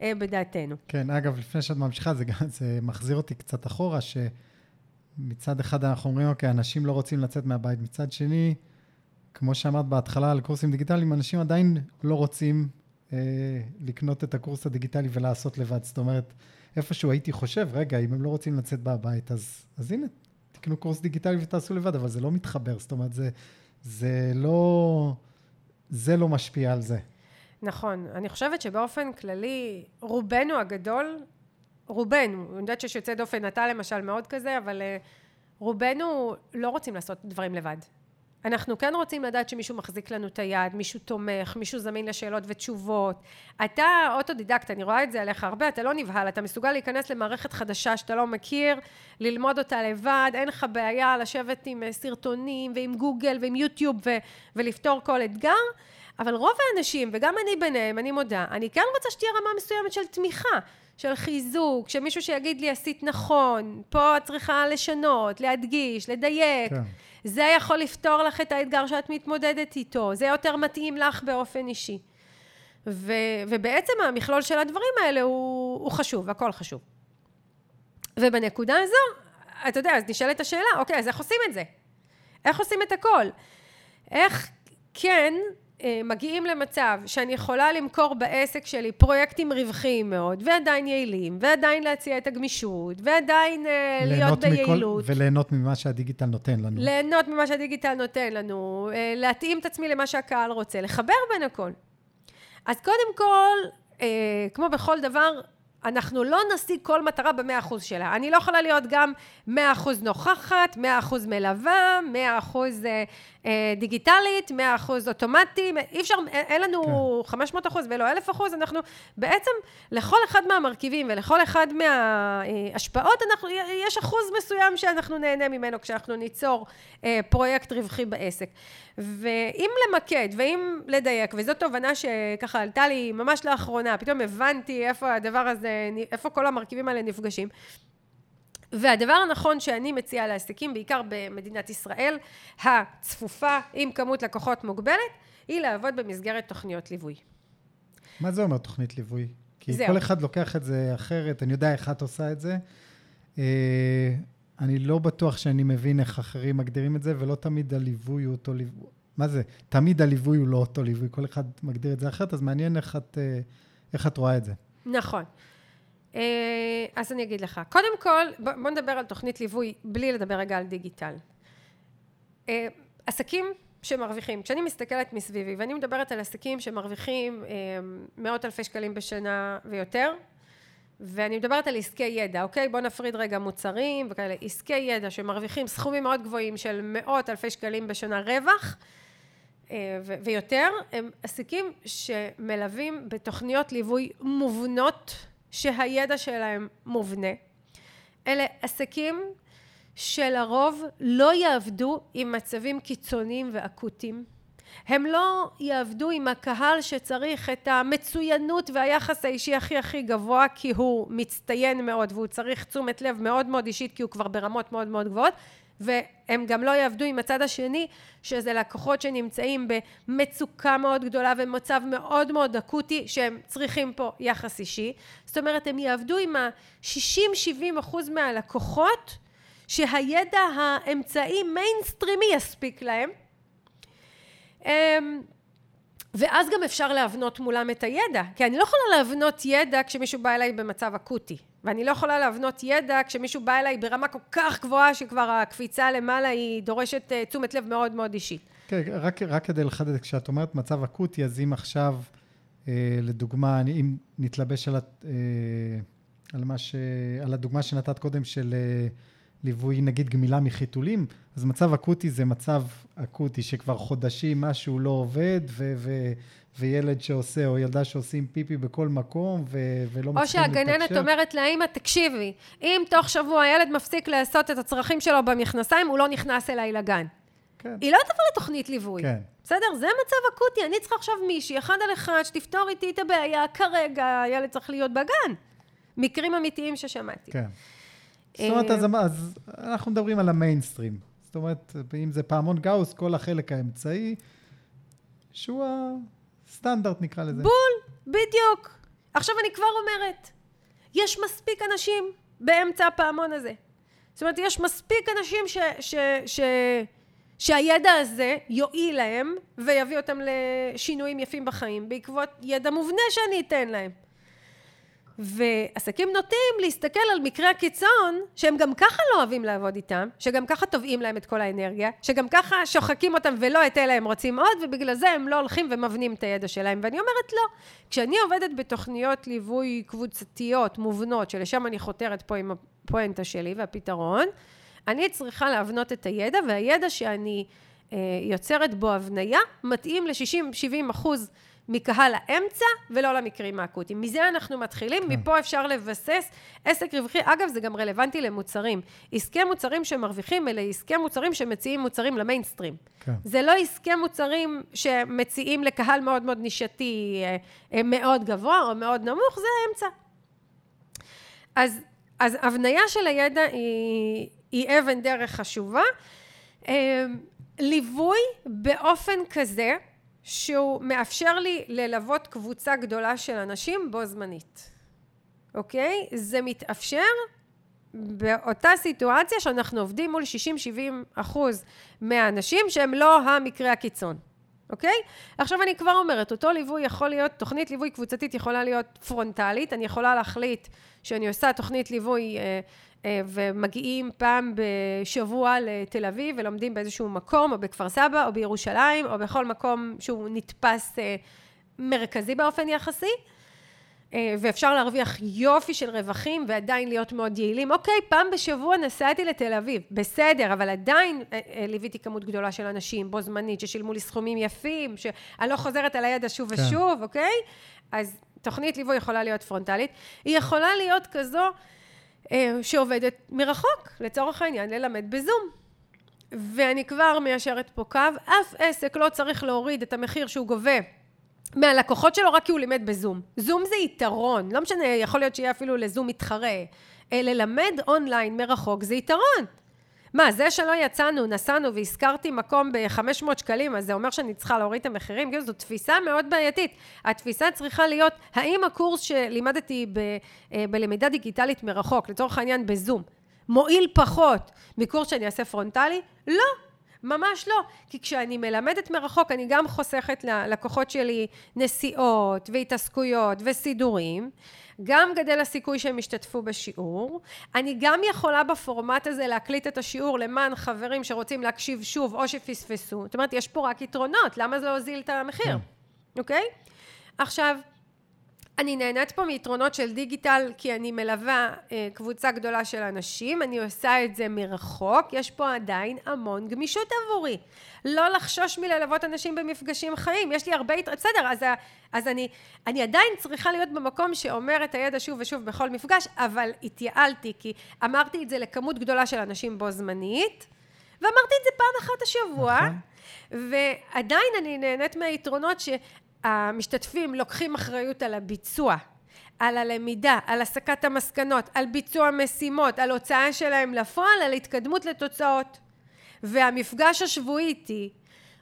אה, בדעתנו. כן, אגב, לפני שאת ממשיכה, זה, זה מחזיר אותי קצת אחורה, שמצד אחד אנחנו אומרים, אוקיי, אנשים לא רוצים לצאת מהבית, מצד שני, כמו שאמרת בהתחלה על קורסים דיגיטליים, אנשים עדיין לא רוצים אה, לקנות את הקורס הדיגיטלי ולעשות לבד. זאת אומרת, איפשהו הייתי חושב, רגע, אם הם לא רוצים לצאת מהבית, אז, אז הנה, תקנו קורס דיגיטלי ותעשו לבד, אבל זה לא מתחבר, זאת אומרת, זה, זה לא, זה לא משפיע על זה. נכון. אני חושבת שבאופן כללי, רובנו הגדול, רובנו, אני יודעת שיש יוצא דופן, אתה למשל מאוד כזה, אבל אה, רובנו לא רוצים לעשות דברים לבד. אנחנו כן רוצים לדעת שמישהו מחזיק לנו את היד, מישהו תומך, מישהו זמין לשאלות ותשובות. אתה אוטודידקט, אני רואה את זה עליך הרבה, אתה לא נבהל, אתה מסוגל להיכנס למערכת חדשה שאתה לא מכיר, ללמוד אותה לבד, אין לך בעיה לשבת עם אה, סרטונים ועם גוגל ועם יוטיוב ו- ולפתור כל אתגר. אבל רוב האנשים, וגם אני ביניהם, אני מודה, אני כן רוצה שתהיה רמה מסוימת של תמיכה, של חיזוק, שמישהו שיגיד לי עשית נכון, פה את צריכה לשנות, להדגיש, לדייק. כן. זה יכול לפתור לך את האתגר שאת מתמודדת איתו, זה יותר מתאים לך באופן אישי. ו, ובעצם המכלול של הדברים האלה הוא, הוא חשוב, הכל חשוב. ובנקודה הזו, אתה יודע, אז נשאלת השאלה, אוקיי, אז איך עושים את זה? איך עושים את הכל? איך כן מגיעים למצב שאני יכולה למכור בעסק שלי פרויקטים רווחיים מאוד, ועדיין יעילים, ועדיין להציע את הגמישות, ועדיין אה, להיות ביעילות. מכל, וליהנות ממה שהדיגיטל נותן לנו. ליהנות ממה שהדיגיטל נותן לנו, אה, להתאים את עצמי למה שהקהל רוצה, לחבר בין הכל. אז קודם כל, כמו בכל דבר, אנחנו לא נשיג כל מטרה במאה אחוז שלה. אני לא יכולה להיות גם מאה אחוז נוכחת, מאה אחוז מלווה, מאה אחוז אה, אה, דיגיטלית, מאה אחוז אוטומטי, אי אפשר, אין לנו כן. 500 אחוז ולא אלף אחוז, אנחנו בעצם לכל אחד מהמרכיבים ולכל אחד מההשפעות, אנחנו, יש אחוז מסוים שאנחנו נהנה ממנו כשאנחנו ניצור אה, פרויקט רווחי בעסק. ואם למקד ואם לדייק, וזאת תובנה שככה עלתה לי ממש לאחרונה, פתאום הבנתי איפה הדבר הזה, איפה כל המרכיבים האלה נפגשים. והדבר הנכון שאני מציעה לעסקים, בעיקר במדינת ישראל, הצפופה עם כמות לקוחות מוגבלת, היא לעבוד במסגרת תוכניות ליווי. מה זה אומר תוכנית ליווי? כי זהו. כל אחד לוקח את זה אחרת, אני יודע איך את עושה את זה. אה, אני לא בטוח שאני מבין איך אחרים מגדירים את זה, ולא תמיד הליווי הוא אותו ליווי. מה זה? תמיד הליווי הוא לא אותו ליווי, כל אחד מגדיר את זה אחרת, אז מעניין איך את, אה, איך את רואה את זה. נכון. אה, אז אני אגיד לך. קודם כל, בוא נדבר על תוכנית ליווי בלי לדבר רגע על דיגיטל. אה, עסקים שמרוויחים, כשאני מסתכלת מסביבי ואני מדברת על עסקים שמרוויחים מאות אלפי שקלים בשנה ויותר, ואני מדברת על עסקי ידע, אוקיי? בואו נפריד רגע מוצרים וכאלה. עסקי ידע שמרוויחים סכומים מאוד גבוהים של מאות אלפי שקלים בשנה רווח אה, ויותר, הם עסקים שמלווים בתוכניות ליווי מובנות שהידע שלהם מובנה. אלה עסקים שלרוב לא יעבדו עם מצבים קיצוניים ואקוטיים. הם לא יעבדו עם הקהל שצריך את המצוינות והיחס האישי הכי הכי גבוה כי הוא מצטיין מאוד והוא צריך תשומת לב מאוד מאוד אישית כי הוא כבר ברמות מאוד מאוד גבוהות והם גם לא יעבדו עם הצד השני שזה לקוחות שנמצאים במצוקה מאוד גדולה ומצב מאוד מאוד אקוטי שהם צריכים פה יחס אישי. זאת אומרת הם יעבדו עם ה-60-70 אחוז מהלקוחות שהידע האמצעי מיינסטרימי יספיק להם. אמ, ואז גם אפשר להבנות מולם את הידע, כי אני לא יכולה להבנות ידע כשמישהו בא אליי במצב אקוטי, ואני לא יכולה להבנות ידע כשמישהו בא אליי ברמה כל כך גבוהה שכבר הקפיצה למעלה היא דורשת uh, תשומת לב מאוד מאוד אישית. כן, רק, רק כדי לחדד, כשאת אומרת מצב אקוטי, אז אם עכשיו, אה, לדוגמה, אני, אם נתלבש על, אה, על, ש, על הדוגמה שנתת קודם של... אה, ליווי נגיד גמילה מחיתולים, אז מצב אקוטי זה מצב אקוטי שכבר חודשים משהו לא עובד, ו- ו- וילד שעושה, או ילדה שעושים פיפי בכל מקום, ו- ולא מצליחים לתקשר. או שהגננת אומרת לאמא, תקשיבי, אם תוך שבוע הילד מפסיק לעשות את הצרכים שלו במכנסיים, הוא לא נכנס אליי לגן. כן. היא לא תבוא לתוכנית ליווי. כן. בסדר? זה מצב אקוטי, אני צריכה עכשיו מישהי, אחד על אחד, שתפתור איתי את הבעיה, כרגע הילד צריך להיות בגן. מקרים אמיתיים ששמעתי. כן. זאת אומרת, אז, אה, אז אנחנו מדברים על המיינסטרים. זאת אומרת, אם זה פעמון גאוס, כל החלק האמצעי, שהוא הסטנדרט נקרא לזה. בול, בדיוק. עכשיו אני כבר אומרת, יש מספיק אנשים באמצע הפעמון הזה. זאת אומרת, יש מספיק אנשים ש, ש, ש, שהידע הזה יועיל להם ויביא אותם לשינויים יפים בחיים בעקבות ידע מובנה שאני אתן להם. ועסקים נוטים להסתכל על מקרי הקיצון שהם גם ככה לא אוהבים לעבוד איתם, שגם ככה תובעים להם את כל האנרגיה, שגם ככה שוחקים אותם ולא את אלה הם רוצים עוד, ובגלל זה הם לא הולכים ומבנים את הידע שלהם. ואני אומרת לא. כשאני עובדת בתוכניות ליווי קבוצתיות מובנות, שלשם אני חותרת פה עם הפואנטה שלי והפתרון, אני צריכה להבנות את הידע, והידע שאני אה, יוצרת בו הבניה מתאים ל-60-70 אחוז מקהל האמצע ולא למקרים האקוטיים. מזה אנחנו מתחילים, כן. מפה אפשר לבסס עסק רווחי. אגב, זה גם רלוונטי למוצרים. עסקי מוצרים שמרוויחים אלה עסקי מוצרים שמציעים מוצרים למיינסטרים. כן. זה לא עסקי מוצרים שמציעים לקהל מאוד מאוד נישתי אה, אה, מאוד גבוה או מאוד נמוך, זה האמצע. אז, אז הבניה של הידע היא, היא אבן דרך חשובה. אה, ליווי באופן כזה שהוא מאפשר לי ללוות קבוצה גדולה של אנשים בו זמנית, אוקיי? זה מתאפשר באותה סיטואציה שאנחנו עובדים מול 60-70 אחוז מהאנשים שהם לא המקרה הקיצון, אוקיי? עכשיו אני כבר אומרת, אותו ליווי יכול להיות, תוכנית ליווי קבוצתית יכולה להיות פרונטלית, אני יכולה להחליט שאני עושה תוכנית ליווי אה, אה, ומגיעים פעם בשבוע לתל אביב ולומדים באיזשהו מקום, או בכפר סבא, או בירושלים, או בכל מקום שהוא נתפס אה, מרכזי באופן יחסי. אה, ואפשר להרוויח יופי של רווחים ועדיין להיות מאוד יעילים. אוקיי, פעם בשבוע נסעתי לתל אביב, בסדר, אבל עדיין ליוויתי כמות גדולה של אנשים בו זמנית, ששילמו לי סכומים יפים, שאני לא חוזרת על הידע שוב כן. ושוב, אוקיי? אז תוכנית ליווי יכולה להיות פרונטלית. היא יכולה להיות כזו אה, שעובדת מרחוק, לצורך העניין, ללמד בזום. ואני כבר מיישרת פה קו, אף עסק לא צריך להוריד את המחיר שהוא גובה מהלקוחות שלו רק כי הוא לימד בזום. זום זה יתרון, לא משנה, יכול להיות שיהיה אפילו לזום מתחרה. ללמד אונליין מרחוק זה יתרון. מה, זה שלא יצאנו, נסענו והשכרתי מקום ב-500 שקלים, אז זה אומר שאני צריכה להוריד את המחירים? כאילו, זו תפיסה מאוד בעייתית. התפיסה צריכה להיות, האם הקורס שלימדתי ב, אה, בלמידה דיגיטלית מרחוק, לצורך העניין בזום, מועיל פחות מקורס שאני אעשה פרונטלי? לא. ממש לא, כי כשאני מלמדת מרחוק אני גם חוסכת ללקוחות שלי נסיעות והתעסקויות וסידורים גם גדל הסיכוי שהם ישתתפו בשיעור. אני גם יכולה בפורמט הזה להקליט את השיעור למען חברים שרוצים להקשיב שוב או שפספסו. זאת אומרת, יש פה רק יתרונות, למה זה לא הוזיל את המחיר? כן. אוקיי? עכשיו, אני נהנית פה מיתרונות של דיגיטל כי אני מלווה אה, קבוצה גדולה של אנשים, אני עושה את זה מרחוק, יש פה עדיין המון גמישות עבורי. לא לחשוש מללוות אנשים במפגשים חיים, יש לי הרבה, בסדר, אז, אז אני, אני עדיין צריכה להיות במקום שאומר את הידע שוב ושוב בכל מפגש, אבל התייעלתי כי אמרתי את זה לכמות גדולה של אנשים בו זמנית, ואמרתי את זה פעם אחת השבוע, נכון. ועדיין אני נהנית מהיתרונות ש... המשתתפים לוקחים אחריות על הביצוע, על הלמידה, על הסקת המסקנות, על ביצוע משימות, על הוצאה שלהם לפועל, על התקדמות לתוצאות. והמפגש השבועי איתי,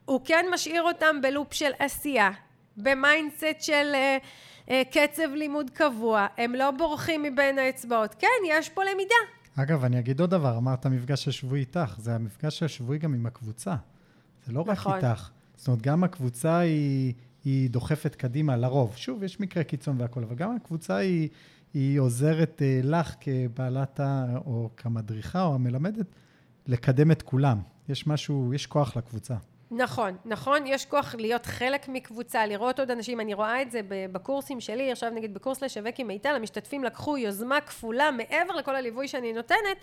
הוא כן משאיר אותם ב loop של עשייה, ב mindset של אה, אה, קצב לימוד קבוע, הם לא בורחים מבין האצבעות. כן, יש פה למידה. אגב, אני אגיד עוד דבר, אמרת המפגש השבועי איתך, זה המפגש השבועי גם עם הקבוצה. זה לא נכון. רק איתך. זאת אומרת, גם הקבוצה היא, היא דוחפת קדימה לרוב. שוב, יש מקרה קיצון והכול, אבל גם הקבוצה היא, היא עוזרת אה, לך כבעלת ה... או כמדריכה או המלמדת, לקדם את כולם. יש משהו, יש כוח לקבוצה. נכון, נכון, יש כוח להיות חלק מקבוצה, לראות עוד אנשים, אני רואה את זה בקורסים שלי, עכשיו נגיד בקורס לשווק עם מיטל, המשתתפים לקחו יוזמה כפולה מעבר לכל הליווי שאני נותנת,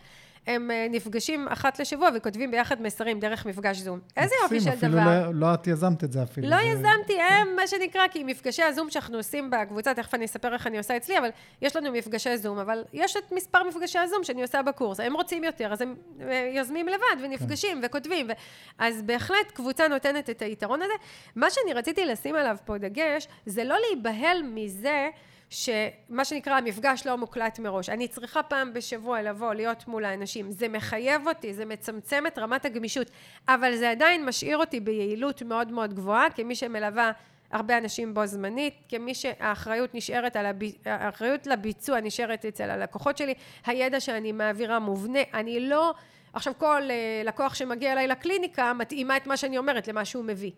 הם אה, נפגשים אחת לשבוע וכותבים ביחד מסרים דרך מפגש זום. איזה יופי של אפילו דבר. אפילו לא, לא את יזמת את זה אפילו. לא זה... יזמתי, הם מה שנקרא, כי מפגשי הזום שאנחנו עושים בקבוצה, תכף אני אספר איך אני עושה אצלי, אבל יש לנו מפגשי זום, אבל יש את מספר מפגשי הזום שאני עושה בקורס. הם רוצים יותר, אז הם אה, יוזמים לבד ונפגשים כן. וכותבים. ו... אז בהחלט קבוצה נותנת את היתרון הזה. מה שאני רציתי לשים עליו פה דגש, זה לא להיבהל מזה שמה שנקרא המפגש לא מוקלט מראש. אני צריכה פעם בשבוע לבוא, להיות מול האנשים. זה מחייב אותי, זה מצמצם את רמת הגמישות, אבל זה עדיין משאיר אותי ביעילות מאוד מאוד גבוהה, כמי שמלווה הרבה אנשים בו זמנית, כמי שהאחריות נשארת על הב... האחריות לביצוע נשארת אצל הלקוחות שלי, הידע שאני מעבירה מובנה, אני לא... עכשיו כל uh, לקוח שמגיע אליי לקליניקה מתאימה את מה שאני אומרת למה שהוא מביא.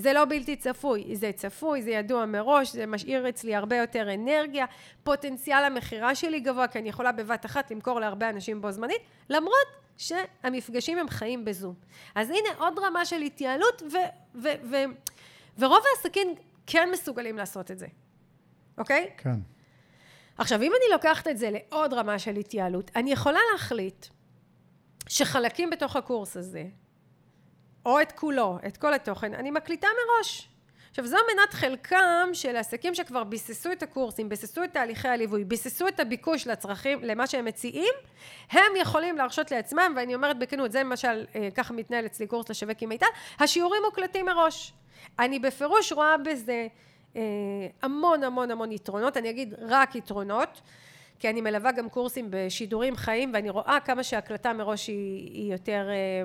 זה לא בלתי צפוי, זה צפוי, זה ידוע מראש, זה משאיר אצלי הרבה יותר אנרגיה, פוטנציאל המכירה שלי גבוה, כי אני יכולה בבת אחת למכור להרבה אנשים בו זמנית, למרות שהמפגשים הם חיים בזום. אז הנה עוד רמה של התייעלות, ו, ו, ו, ורוב העסקים כן מסוגלים לעשות את זה, אוקיי? כן. עכשיו, אם אני לוקחת את זה לעוד רמה של התייעלות, אני יכולה להחליט שחלקים בתוך הקורס הזה, או את כולו, את כל התוכן, אני מקליטה מראש. עכשיו זו מנת חלקם של עסקים שכבר ביססו את הקורסים, ביססו את תהליכי הליווי, ביססו את הביקוש לצרכים, למה שהם מציעים, הם יכולים להרשות לעצמם, ואני אומרת בכנות, זה למשל, אה, ככה מתנהל אצלי קורס לשווק עם מיטל, השיעורים מוקלטים מראש. אני בפירוש רואה בזה אה, המון המון המון יתרונות, אני אגיד רק יתרונות, כי אני מלווה גם קורסים בשידורים חיים, ואני רואה כמה שהקלטה מראש היא, היא יותר... אה,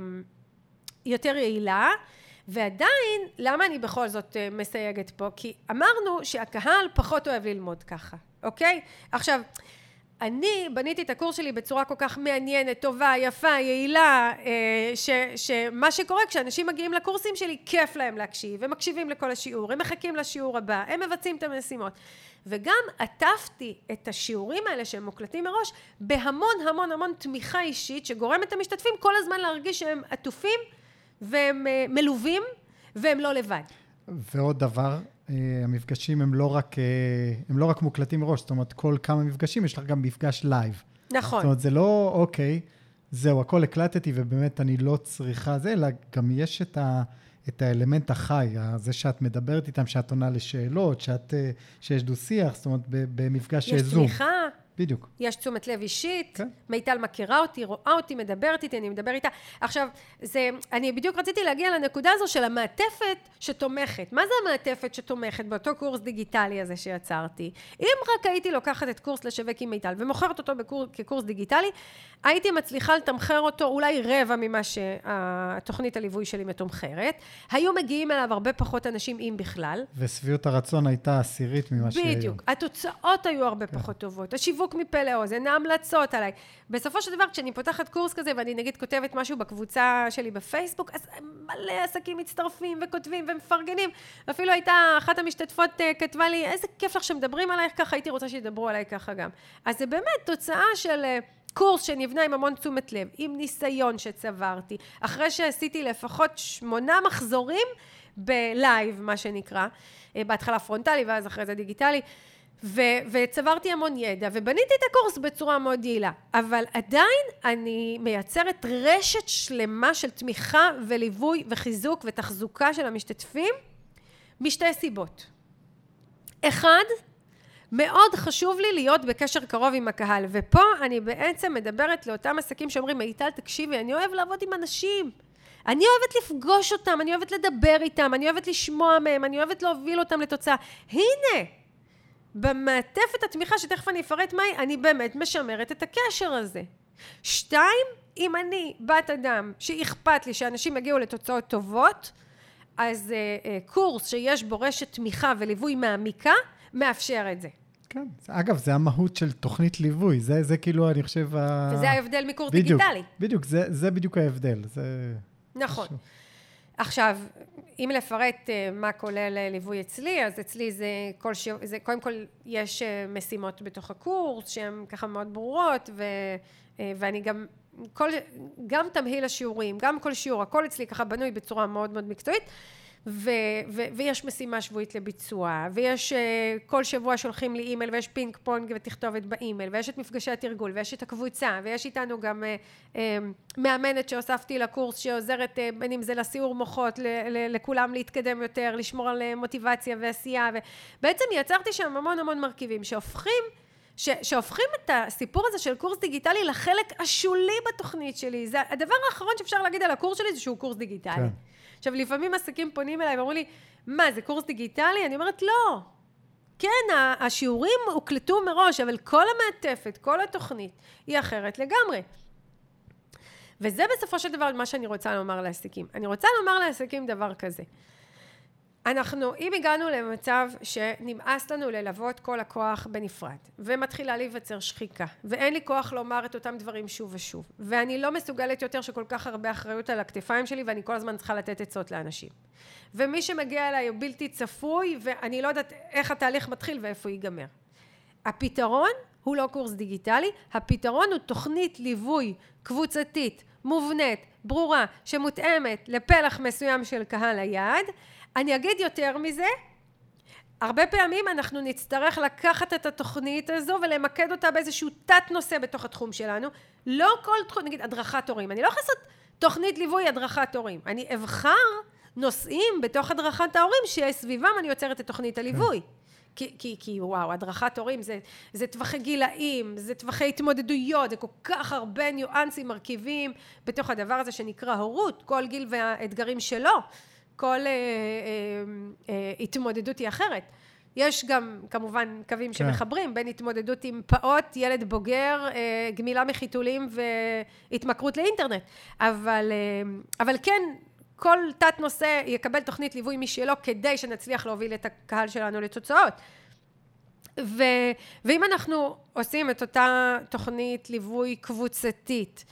יותר יעילה, ועדיין, למה אני בכל זאת אה, מסייגת פה? כי אמרנו שהקהל פחות אוהב ללמוד ככה, אוקיי? עכשיו, אני בניתי את הקורס שלי בצורה כל כך מעניינת, טובה, יפה, יעילה, אה, ש, שמה שקורה כשאנשים מגיעים לקורסים שלי, כיף להם להקשיב, הם מקשיבים לכל השיעור, הם מחכים לשיעור הבא, הם מבצעים את המשימות. וגם עטפתי את השיעורים האלה שהם מוקלטים מראש בהמון המון המון תמיכה אישית שגורמת למשתתפים כל הזמן להרגיש שהם עטופים והם אה, מלווים, והם לא לבד. ועוד דבר, אה, המפגשים הם לא רק, אה, הם לא רק מוקלטים מראש, זאת אומרת, כל כמה מפגשים יש לך גם מפגש live. נכון. זאת אומרת, זה לא, אוקיי, זהו, הכל הקלטתי ובאמת אני לא צריכה זה, אלא גם יש את, ה, את האלמנט החי, זה שאת מדברת איתם, שאת עונה לשאלות, שאת, שיש דו-שיח, זאת אומרת, במפגש יש זום. יש תמיכה. בדיוק. יש תשומת לב אישית, כן. מיטל מכירה אותי, רואה אותי, מדברת איתי, אני מדבר איתה. עכשיו, זה, אני בדיוק רציתי להגיע לנקודה הזו של המעטפת שתומכת. מה זה המעטפת שתומכת באותו קורס דיגיטלי הזה שיצרתי? אם רק הייתי לוקחת את קורס לשווק עם מיטל ומוכרת אותו בקור, כקורס דיגיטלי, הייתי מצליחה לתמחר אותו אולי רבע ממה שהתוכנית הליווי שלי מתומחרת. היו מגיעים אליו הרבה פחות אנשים, אם בכלל. ושביעות הרצון הייתה עשירית ממה שהיום. בדיוק. התוצאות היו הרבה כן. פחות טובות. השיווק שיווק מפה לאוזן, ההמלצות עליי. בסופו של דבר, כשאני פותחת קורס כזה, ואני נגיד כותבת משהו בקבוצה שלי בפייסבוק, אז מלא עסקים מצטרפים וכותבים ומפרגנים. אפילו הייתה אחת המשתתפות uh, כתבה לי, איזה כיף לך שמדברים עלייך ככה, הייתי רוצה שידברו עליי ככה גם. אז זה באמת תוצאה של... Uh, קורס שנבנה עם המון תשומת לב, עם ניסיון שצברתי, אחרי שעשיתי לפחות שמונה מחזורים ב live, מה שנקרא, אה, בהתחלה פרונטלי ואז אחרי זה דיגיטלי, ו- וצברתי המון ידע, ובניתי את הקורס בצורה מאוד יעילה. אבל עדיין אני מייצרת רשת שלמה של תמיכה וליווי וחיזוק ותחזוקה של המשתתפים, משתי סיבות. אחד, מאוד חשוב לי להיות בקשר קרוב עם הקהל, ופה אני בעצם מדברת לאותם עסקים שאומרים, מיטל, תקשיבי, אני אוהב לעבוד עם אנשים. אני אוהבת לפגוש אותם, אני אוהבת לדבר איתם, אני אוהבת לשמוע מהם, אני אוהבת להוביל אותם לתוצאה. הנה, במעטפת התמיכה, שתכף אני אפרט מהי, אני באמת משמרת את הקשר הזה. שתיים, אם אני בת אדם שאכפת לי שאנשים יגיעו לתוצאות טובות, אז uh, uh, קורס שיש בו רשת תמיכה וליווי מעמיקה, מאפשר את זה. כן. אגב, זה המהות של תוכנית ליווי. זה, זה כאילו, אני חושב... וזה ההבדל מקורס דיגיטלי. בדיוק, זה, זה בדיוק ההבדל. זה... נכון. עכשיו, אם לפרט uh, מה כולל uh, ליווי אצלי, אז אצלי זה כל ש... זה קודם כל יש uh, משימות בתוך הקורס שהן ככה מאוד ברורות ו... ואני גם כל, גם תמהיל השיעורים, גם כל שיעור, הכל אצלי ככה בנוי בצורה מאוד מאוד מקצועית ו, ו, ויש משימה שבועית לביצוע, ויש uh, כל שבוע שולחים לי אימייל, ויש פינג פונג ותכתובת באימייל, ויש את מפגשי התרגול, ויש את הקבוצה, ויש איתנו גם uh, uh, מאמנת שהוספתי לקורס שעוזרת uh, בין אם זה לסיעור מוחות, ל, ל, לכולם להתקדם יותר, לשמור על מוטיבציה ועשייה, ובעצם יצרתי שם המון המון מרכיבים שהופכים ש, שהופכים את הסיפור הזה של קורס דיגיטלי לחלק השולי בתוכנית שלי. זה הדבר האחרון שאפשר להגיד על הקורס שלי זה שהוא קורס דיגיטלי. כן. עכשיו, לפעמים עסקים פונים אליי ואומרים לי, מה, זה קורס דיגיטלי? אני אומרת, לא. כן, השיעורים הוקלטו מראש, אבל כל המעטפת, כל התוכנית, היא אחרת לגמרי. וזה בסופו של דבר מה שאני רוצה לומר לעסקים. אני רוצה לומר לעסקים דבר כזה. אנחנו, אם הגענו למצב שנמאס לנו ללוות כל הכוח בנפרד, ומתחילה להיווצר שחיקה, ואין לי כוח לומר את אותם דברים שוב ושוב, ואני לא מסוגלת יותר שכל כך הרבה אחריות על הכתפיים שלי, ואני כל הזמן צריכה לתת עצות לאנשים. ומי שמגיע אליי הוא בלתי צפוי, ואני לא יודעת איך התהליך מתחיל ואיפה הוא ייגמר. הפתרון הוא לא קורס דיגיטלי, הפתרון הוא תוכנית ליווי קבוצתית, מובנית, ברורה, שמותאמת לפלח מסוים של קהל היעד, אני אגיד יותר מזה, הרבה פעמים אנחנו נצטרך לקחת את התוכנית הזו ולמקד אותה באיזשהו תת נושא בתוך התחום שלנו. לא כל תחום, נגיד הדרכת הורים, אני לא יכולה לעשות תוכנית ליווי הדרכת הורים. אני אבחר נושאים בתוך הדרכת ההורים שסביבם אני יוצרת את תוכנית הליווי. כן. כי, כי, כי וואו, הדרכת הורים זה, זה טווחי גילאים, זה טווחי התמודדויות, זה כל כך הרבה ניואנסים, מרכיבים בתוך הדבר הזה שנקרא הורות, כל גיל והאתגרים שלו. כל אה, אה, אה, התמודדות היא אחרת. יש גם כמובן קווים כן. שמחברים בין התמודדות עם פעוט, ילד בוגר, אה, גמילה מחיתולים והתמכרות לאינטרנט. אבל, אה, אבל כן, כל תת נושא יקבל תוכנית ליווי משלו כדי שנצליח להוביל את הקהל שלנו לתוצאות. ו, ואם אנחנו עושים את אותה תוכנית ליווי קבוצתית,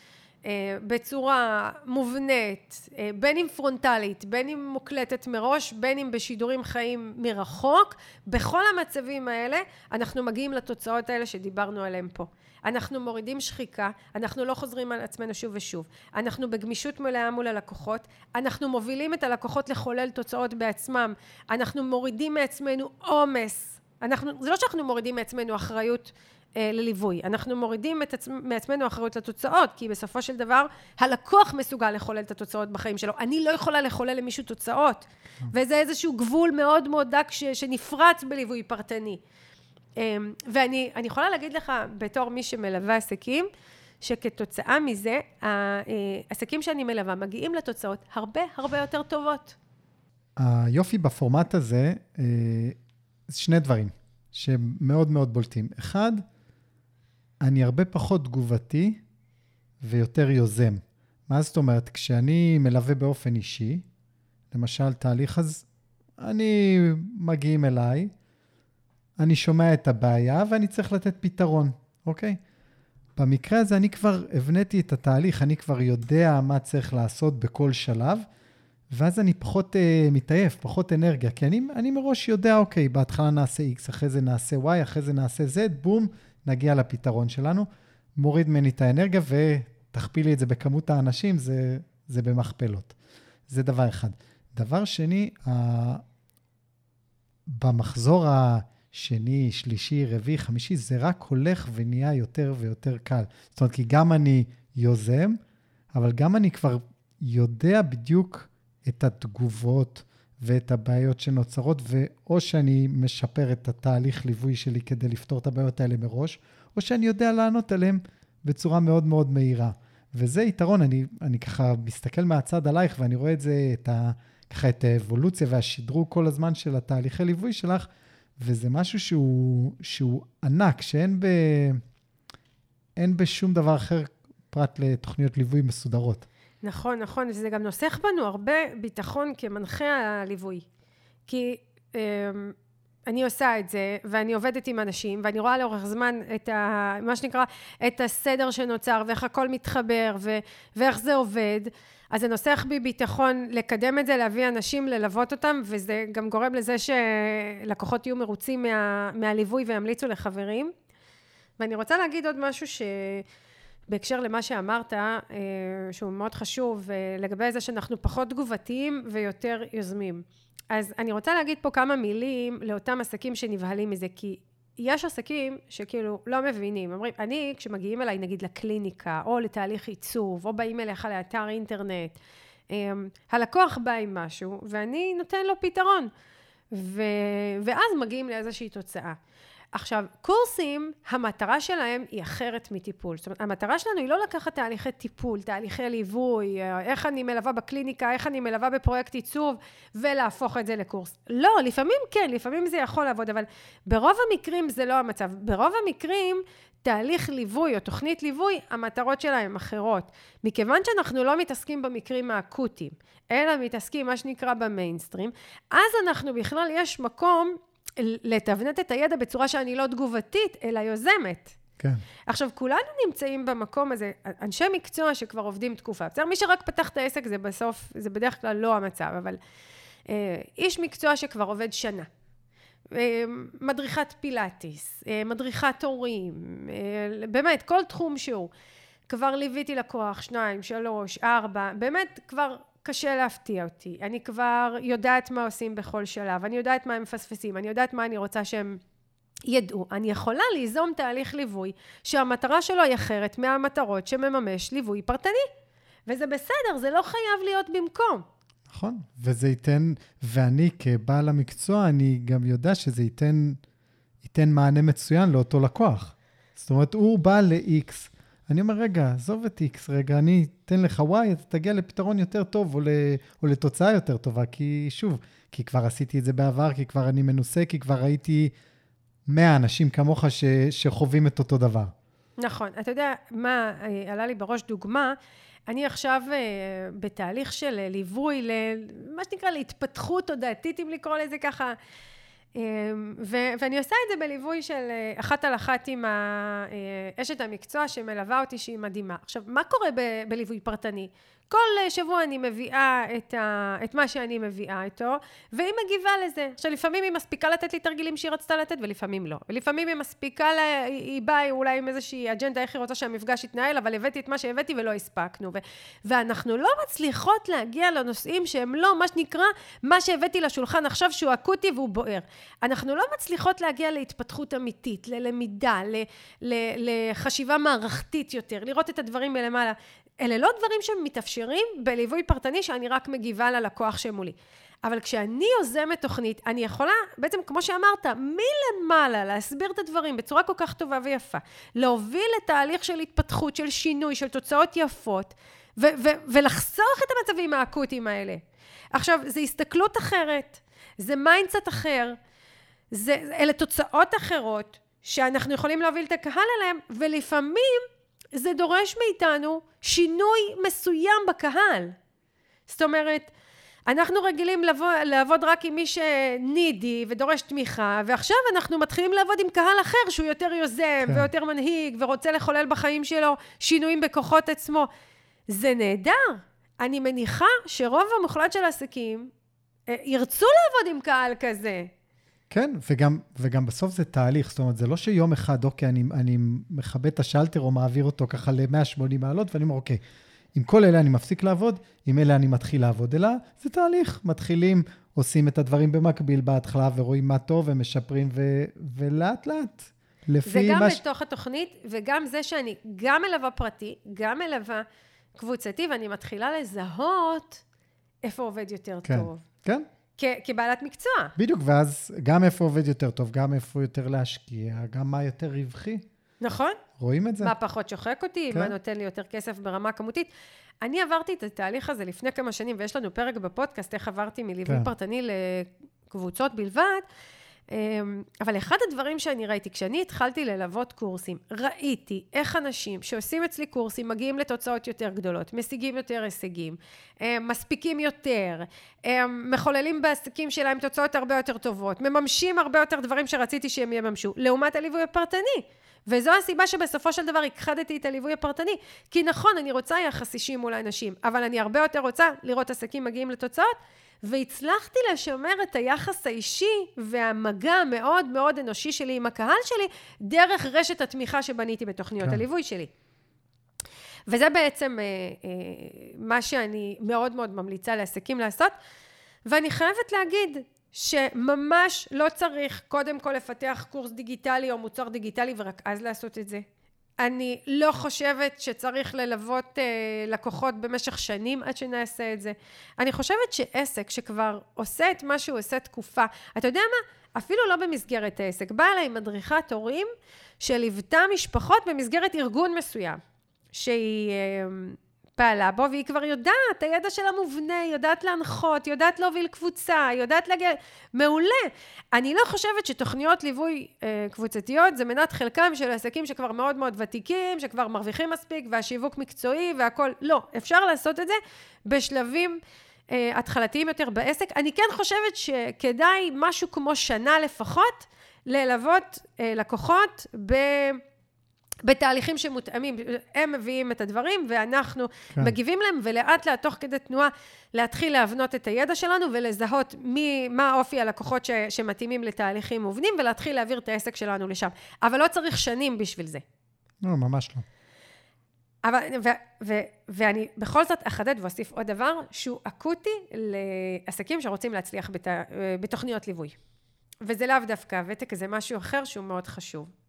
בצורה מובנית, אה, בין אם פרונטלית, בין אם מוקלטת מראש, בין אם בשידורים חיים מרחוק, בכל המצבים האלה אנחנו מגיעים לתוצאות האלה שדיברנו עליהן פה. אנחנו מורידים שחיקה, אנחנו לא חוזרים על עצמנו שוב ושוב, אנחנו בגמישות מלאה מול הלקוחות, אנחנו מובילים את הלקוחות לחולל תוצאות בעצמם, אנחנו מורידים מעצמנו עומס, אנחנו, זה לא שאנחנו מורידים מעצמנו אחריות אה, לליווי. אנחנו מורידים עצ... מעצמנו אחריות לתוצאות, כי בסופו של דבר הלקוח מסוגל לחולל את התוצאות בחיים שלו. אני לא יכולה לחולל למישהו תוצאות, וזה איזשהו גבול מאוד מאוד דק ש... שנפרץ בליווי פרטני. אה, ואני יכולה להגיד לך, בתור מי שמלווה עסקים, שכתוצאה מזה, העסקים אה, שאני מלווה מגיעים לתוצאות הרבה הרבה יותר טובות. היופי בפורמט הזה, זה שני דברים שמאוד מאוד בולטים. אחד, אני הרבה פחות תגובתי ויותר יוזם. מה זאת אומרת? כשאני מלווה באופן אישי, למשל תהליך, אז אני, מגיעים אליי, אני שומע את הבעיה ואני צריך לתת פתרון, אוקיי? במקרה הזה אני כבר הבניתי את התהליך, אני כבר יודע מה צריך לעשות בכל שלב, ואז אני פחות uh, מתעייף, פחות אנרגיה, כי אני, אני מראש יודע, אוקיי, בהתחלה נעשה X, אחרי זה נעשה Y, אחרי זה נעשה Z, בום, נגיע לפתרון שלנו. מוריד ממני את האנרגיה ותכפילי את זה בכמות האנשים, זה, זה במכפלות. זה דבר אחד. דבר שני, ה... במחזור שני, שלישי, רביעי, חמישי, זה רק הולך ונהיה יותר ויותר קל. זאת אומרת, כי גם אני יוזם, אבל גם אני כבר יודע בדיוק את התגובות ואת הבעיות שנוצרות, ואו שאני משפר את התהליך ליווי שלי כדי לפתור את הבעיות האלה מראש, או שאני יודע לענות עליהן בצורה מאוד מאוד מהירה. וזה יתרון, אני, אני ככה מסתכל מהצד עלייך ואני רואה את זה, את ה, ככה את האבולוציה והשדרוג כל הזמן של התהליכי ליווי שלך, וזה משהו שהוא, שהוא ענק, שאין ב, בשום דבר אחר פרט לתוכניות ליווי מסודרות. נכון, נכון, וזה גם נוסח בנו הרבה ביטחון כמנחה הליווי. כי אה, אני עושה את זה, ואני עובדת עם אנשים, ואני רואה לאורך זמן את ה... מה שנקרא, את הסדר שנוצר, ואיך הכל מתחבר, ו, ואיך זה עובד. אז זה נוסח בי ביטחון לקדם את זה, להביא אנשים, ללוות אותם, וזה גם גורם לזה שלקוחות יהיו מרוצים מה, מהליווי וימליצו לחברים. ואני רוצה להגיד עוד משהו ש... בהקשר למה שאמרת, אה, שהוא מאוד חשוב, אה, לגבי זה שאנחנו פחות תגובתיים ויותר יוזמים. אז אני רוצה להגיד פה כמה מילים לאותם עסקים שנבהלים מזה, כי יש עסקים שכאילו לא מבינים, אומרים, אני, כשמגיעים אליי נגיד לקליניקה, או לתהליך עיצוב, או באים אליך לאתר אינטרנט, אמ, הלקוח בא עם משהו, ואני נותן לו פתרון. ו... ואז מגיעים לאיזושהי תוצאה. עכשיו, קורסים, המטרה שלהם היא אחרת מטיפול. זאת אומרת, המטרה שלנו היא לא לקחת תהליכי טיפול, תהליכי ליווי, איך אני מלווה בקליניקה, איך אני מלווה בפרויקט עיצוב, ולהפוך את זה לקורס. לא, לפעמים כן, לפעמים זה יכול לעבוד, אבל ברוב המקרים זה לא המצב. ברוב המקרים, תהליך ליווי או תוכנית ליווי, המטרות שלהם אחרות. מכיוון שאנחנו לא מתעסקים במקרים האקוטיים, אלא מתעסקים, מה שנקרא, במיינסטרים, אז אנחנו בכלל, יש מקום לתבנת את הידע בצורה שאני לא תגובתית, אלא יוזמת. כן. עכשיו, כולנו נמצאים במקום הזה, אנשי מקצוע שכבר עובדים תקופה. בסדר, מי שרק פתח את העסק זה בסוף, זה בדרך כלל לא המצב, אבל אה, איש מקצוע שכבר עובד שנה. אה, מדריכת פילאטיס, אה, מדריכת הורים, אה, באמת, כל תחום שהוא. כבר ליוויתי לקוח, שניים, שלוש, ארבע, באמת כבר קשה להפתיע אותי. אני כבר יודעת מה עושים בכל שלב, אני יודעת מה הם מפספסים, אני יודעת מה אני רוצה שהם ידעו. אני יכולה ליזום תהליך ליווי שהמטרה שלו היא אחרת מהמטרות שמממש ליווי פרטני. וזה בסדר, זה לא חייב להיות במקום. נכון, וזה ייתן, ואני כבעל המקצוע, אני גם יודע שזה ייתן, ייתן מענה מצוין לאותו לקוח. זאת אומרת, הוא בא ל-X, אני אומר, רגע, עזוב את X, רגע, אני אתן לך Y, אתה תגיע לפתרון יותר טוב או, ל, או לתוצאה יותר טובה, כי שוב, כי כבר עשיתי את זה בעבר, כי כבר אני מנוסה, כי כבר ראיתי 100 אנשים כמוך ש, שחווים את אותו דבר. נכון. אתה יודע מה אה, עלה לי בראש דוגמה? אני עכשיו uh, בתהליך של ליווי, למה שנקרא להתפתחות תודעתית, אם לקרוא לזה ככה. אמ, ו- ואני עושה את זה בליווי של אה, אחת על אחת עם אה, אשת המקצוע שמלווה אותי שהיא מדהימה. עכשיו, מה קורה ב- בליווי פרטני? כל שבוע אני מביאה את, ה, את מה שאני מביאה איתו, והיא מגיבה לזה. עכשיו, לפעמים היא מספיקה לתת לי תרגילים שהיא רצתה לתת, ולפעמים לא. ולפעמים היא מספיקה, לה, היא באה אולי עם איזושהי אג'נדה, איך היא רוצה שהמפגש יתנהל, אבל הבאתי את מה שהבאתי ולא הספקנו. ו, ואנחנו לא מצליחות להגיע לנושאים שהם לא, מה שנקרא, מה שהבאתי לשולחן עכשיו שהוא אקוטי והוא בוער. אנחנו לא מצליחות להגיע להתפתחות אמיתית, ללמידה, ל, ל, לחשיבה מערכתית יותר, לראות את הדברים מלמעלה. אלה לא דברים שמתאפשרים בליווי פרטני שאני רק מגיבה ללקוח שמולי. אבל כשאני יוזמת תוכנית, אני יכולה, בעצם כמו שאמרת, מלמעלה להסביר את הדברים בצורה כל כך טובה ויפה, להוביל לתהליך של התפתחות, של שינוי, של תוצאות יפות, ו- ו- ולחסוך את המצבים האקוטיים האלה. עכשיו, זו הסתכלות אחרת, זה mindset אחר, זה, אלה תוצאות אחרות, שאנחנו יכולים להוביל את הקהל אליהם, ולפעמים זה דורש מאיתנו שינוי מסוים בקהל. זאת אומרת, אנחנו רגילים לבוא, לעבוד רק עם מי שנידי ודורש תמיכה, ועכשיו אנחנו מתחילים לעבוד עם קהל אחר שהוא יותר יוזם כן. ויותר מנהיג ורוצה לחולל בחיים שלו שינויים בכוחות עצמו. זה נהדר. אני מניחה שרוב המוחלט של העסקים אה, ירצו לעבוד עם קהל כזה. כן, וגם, וגם בסוף זה תהליך, זאת אומרת, זה לא שיום אחד, אוקיי, אני, אני מכבה את השלטר או מעביר אותו ככה ל-180 מעלות, ואני אומר, אוקיי, עם כל אלה אני מפסיק לעבוד, עם אלה אני מתחיל לעבוד, אלא זה תהליך. מתחילים, עושים את הדברים במקביל בהתחלה, ורואים מה טוב, ומשפרים, ו... ולאט לאט. לפי זה גם מה בתוך התוכנית, וגם זה שאני גם מלווה פרטי, גם מלווה קבוצתי, ואני מתחילה לזהות איפה עובד יותר כן. טוב. כן, כ- כבעלת מקצוע. בדיוק, ואז גם איפה עובד יותר טוב, גם איפה יותר להשקיע, גם מה יותר רווחי. נכון? רואים את זה? מה פחות שוחק אותי, כן. מה נותן לי יותר כסף ברמה כמותית. אני עברתי את התהליך הזה לפני כמה שנים, ויש לנו פרק בפודקאסט, איך עברתי מליווי כן. פרטני לקבוצות בלבד. אמ, אבל אחד הדברים שאני ראיתי, כשאני התחלתי ללוות קורסים, ראיתי איך אנשים שעושים אצלי קורסים מגיעים לתוצאות יותר גדולות, משיגים יותר הישגים, הם מספיקים יותר, הם מחוללים בעסקים שלהם תוצאות הרבה יותר טובות, מממשים הרבה יותר דברים שרציתי שהם יממשו, לעומת הליווי הפרטני. וזו הסיבה שבסופו של דבר הכחדתי את הליווי הפרטני. כי נכון, אני רוצה יחס אישי מול האנשים, אבל אני הרבה יותר רוצה לראות עסקים מגיעים לתוצאות, והצלחתי לשמר את היחס האישי והמגע המאוד מאוד אנושי שלי עם הקהל שלי, דרך רשת התמיכה שבניתי בתוכניות כן. הליווי שלי. וזה בעצם אה, אה, מה שאני מאוד מאוד ממליצה לעסקים לעשות. ואני חייבת להגיד שממש לא צריך קודם כל לפתח קורס דיגיטלי או מוצר דיגיטלי ורק אז לעשות את זה. אני לא חושבת שצריך ללוות אה, לקוחות במשך שנים עד שנעשה את זה. אני חושבת שעסק שכבר עושה את מה שהוא עושה תקופה, אתה יודע מה? אפילו לא במסגרת העסק. באה אליי מדריכת הורים שליוותה משפחות במסגרת ארגון מסוים, שהיא אה, פעלה בו, והיא כבר יודעת, הידע שלה מובנה, היא יודעת להנחות, יודעת להוביל קבוצה, יודעת להגיע... מעולה. אני לא חושבת שתוכניות ליווי אה, קבוצתיות זה מנת חלקם של עסקים שכבר מאוד מאוד ותיקים, שכבר מרוויחים מספיק, והשיווק מקצועי והכול. לא, אפשר לעשות את זה בשלבים אה, התחלתיים יותר בעסק. אני כן חושבת שכדאי משהו כמו שנה לפחות ללוות אה, לקוחות ב... בתהליכים שמותאמים, הם מביאים את הדברים ואנחנו כן. מגיבים להם ולאט לאט תוך כדי תנועה להתחיל להבנות את הידע שלנו ולזהות מי, מה אופי הלקוחות ש, שמתאימים לתהליכים מובנים ולהתחיל להעביר את העסק שלנו לשם. אבל לא צריך שנים בשביל זה. לא, ממש לא. אבל, ו, ו, ואני בכל זאת אחדד ואוסיף עוד דבר שהוא אקוטי לעסקים שרוצים להצליח בת, בתוכניות ליווי. וזה לאו דווקא ותק, זה משהו אחר שהוא מאוד חשוב.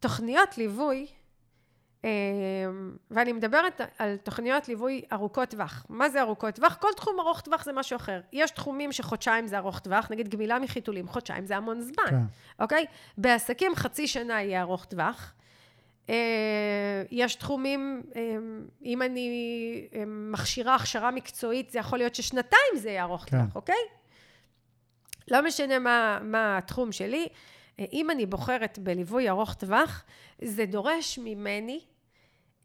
תוכניות ליווי, אה, ואני מדברת על תוכניות ליווי ארוכות טווח. מה זה ארוכות טווח? כל תחום ארוך טווח זה משהו אחר. יש תחומים שחודשיים זה ארוך טווח, נגיד גמילה מחיתולים, חודשיים זה המון זמן, כן. אוקיי? בעסקים חצי שנה יהיה ארוך טווח. אה, יש תחומים, אה, אם אני אה, מכשירה הכשרה מקצועית, זה יכול להיות ששנתיים זה יהיה ארוך כן. טווח, אוקיי? לא משנה מה, מה התחום שלי, אם אני בוחרת בליווי ארוך טווח, זה דורש ממני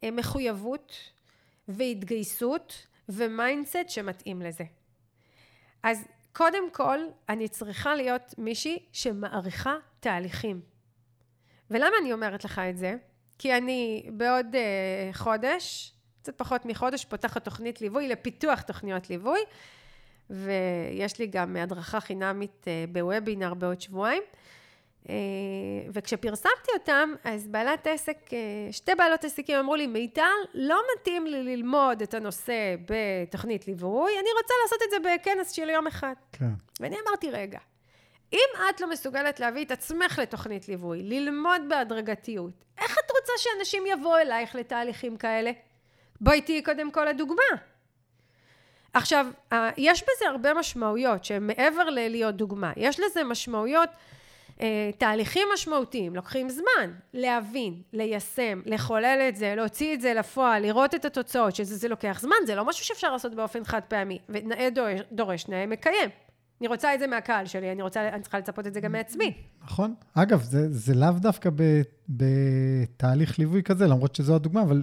אה, מחויבות והתגייסות ו mindset שמתאים לזה. אז קודם כל, אני צריכה להיות מישהי שמעריכה תהליכים. ולמה אני אומרת לך את זה? כי אני בעוד uh, חודש, קצת פחות מחודש, פותחת תוכנית ליווי לפיתוח תוכניות ליווי, ויש לי גם הדרכה חינמית uh, בוובינר בעוד שבועיים. Uh, וכשפרסמתי אותם, אז בעלת עסק, uh, שתי בעלות עסקים אמרו לי, מיטל, לא מתאים לי ללמוד את הנושא בתוכנית ליווי, אני רוצה לעשות את זה בכנס של יום אחד. כן. ואני אמרתי, רגע, אם את לא מסוגלת להביא את עצמך לתוכנית ליווי, ללמוד בהדרגתיות, איך את רוצה שאנשים יבואו אלייך לתהליכים כאלה? בואי תהיי קודם כל הדוגמה. עכשיו, אה, יש בזה הרבה משמעויות שהן מעבר ללהיות דוגמה. יש לזה משמעויות, אה, תהליכים משמעותיים, לוקחים זמן להבין, ליישם, לחולל את זה, להוציא את זה לפועל, לראות את התוצאות, שזה זה לוקח זמן, זה לא משהו שאפשר לעשות באופן חד פעמי. ונאה דורש, דורש נאה מקיים. אני רוצה את זה מהקהל שלי, אני רוצה, אני צריכה לצפות את זה גם מעצמי. נכון. אגב, זה, זה לאו דווקא בתהליך ליווי כזה, למרות שזו הדוגמה, אבל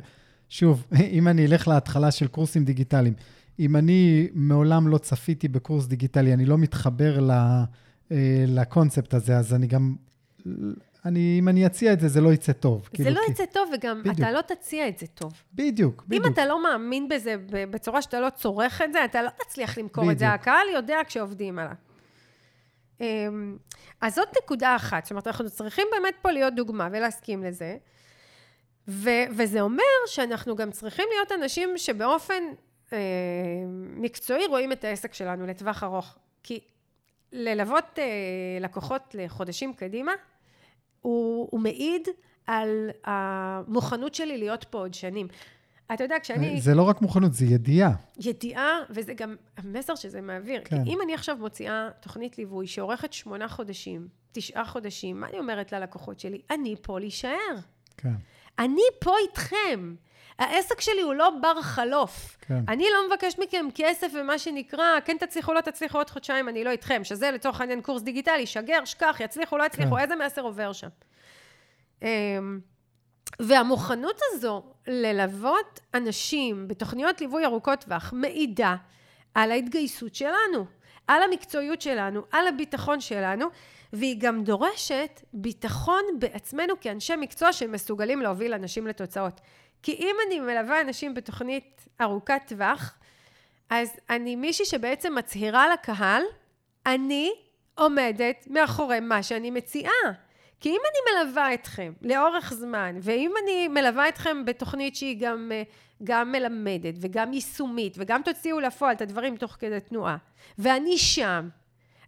שוב, אם אני אלך להתחלה של קורסים דיגיטליים, אם אני מעולם לא צפיתי בקורס דיגיטלי, אני לא מתחבר ל, אה, לקונספט הזה, אז אני גם, אני, אם אני אציע את זה, זה לא יצא טוב. זה כאילו, לא כי- יצא טוב, וגם בדיוק. אתה לא תציע את זה טוב. בדיוק, בדיוק. אם אתה לא מאמין בזה בצורה שאתה לא צורך את זה, אתה לא תצליח למכור את זה. בדיוק. הקהל יודע כשעובדים עליו. אמ, אז זאת נקודה אחת. זאת אומרת, אנחנו צריכים באמת פה להיות דוגמה ולהסכים לזה. ו- וזה אומר שאנחנו גם צריכים להיות אנשים שבאופן אה, מקצועי רואים את העסק שלנו לטווח ארוך. כי ללוות אה, לקוחות לחודשים קדימה, הוא, הוא מעיד על המוכנות שלי להיות פה עוד שנים. אתה יודע, כשאני... זה לא רק מוכנות, זה ידיעה. ידיעה, וזה גם המסר שזה מעביר. כן. כי אם אני עכשיו מוציאה תוכנית ליווי שאורכת שמונה חודשים, תשעה חודשים, מה אני אומרת ללקוחות שלי? אני פה להישאר. כן. אני פה איתכם. העסק שלי הוא לא בר חלוף. כן. אני לא מבקשת מכם כסף ומה שנקרא, כן תצליחו, לא תצליחו עוד חודשיים, אני לא איתכם, שזה לצורך העניין קורס דיגיטלי, שגר, שכח, יצליחו, לא יצליחו, כן. איזה מסר עובר שם. אמ, והמוכנות הזו ללוות אנשים בתוכניות ליווי ארוכות טווח מעידה על ההתגייסות שלנו, על המקצועיות שלנו, על הביטחון שלנו, והיא גם דורשת ביטחון בעצמנו כאנשי מקצוע שמסוגלים להוביל אנשים לתוצאות. כי אם אני מלווה אנשים בתוכנית ארוכת טווח, אז אני מישהי שבעצם מצהירה לקהל, אני עומדת מאחורי מה שאני מציעה. כי אם אני מלווה אתכם לאורך זמן, ואם אני מלווה אתכם בתוכנית שהיא גם, גם מלמדת וגם יישומית וגם תוציאו לפועל את הדברים תוך כדי תנועה, ואני שם,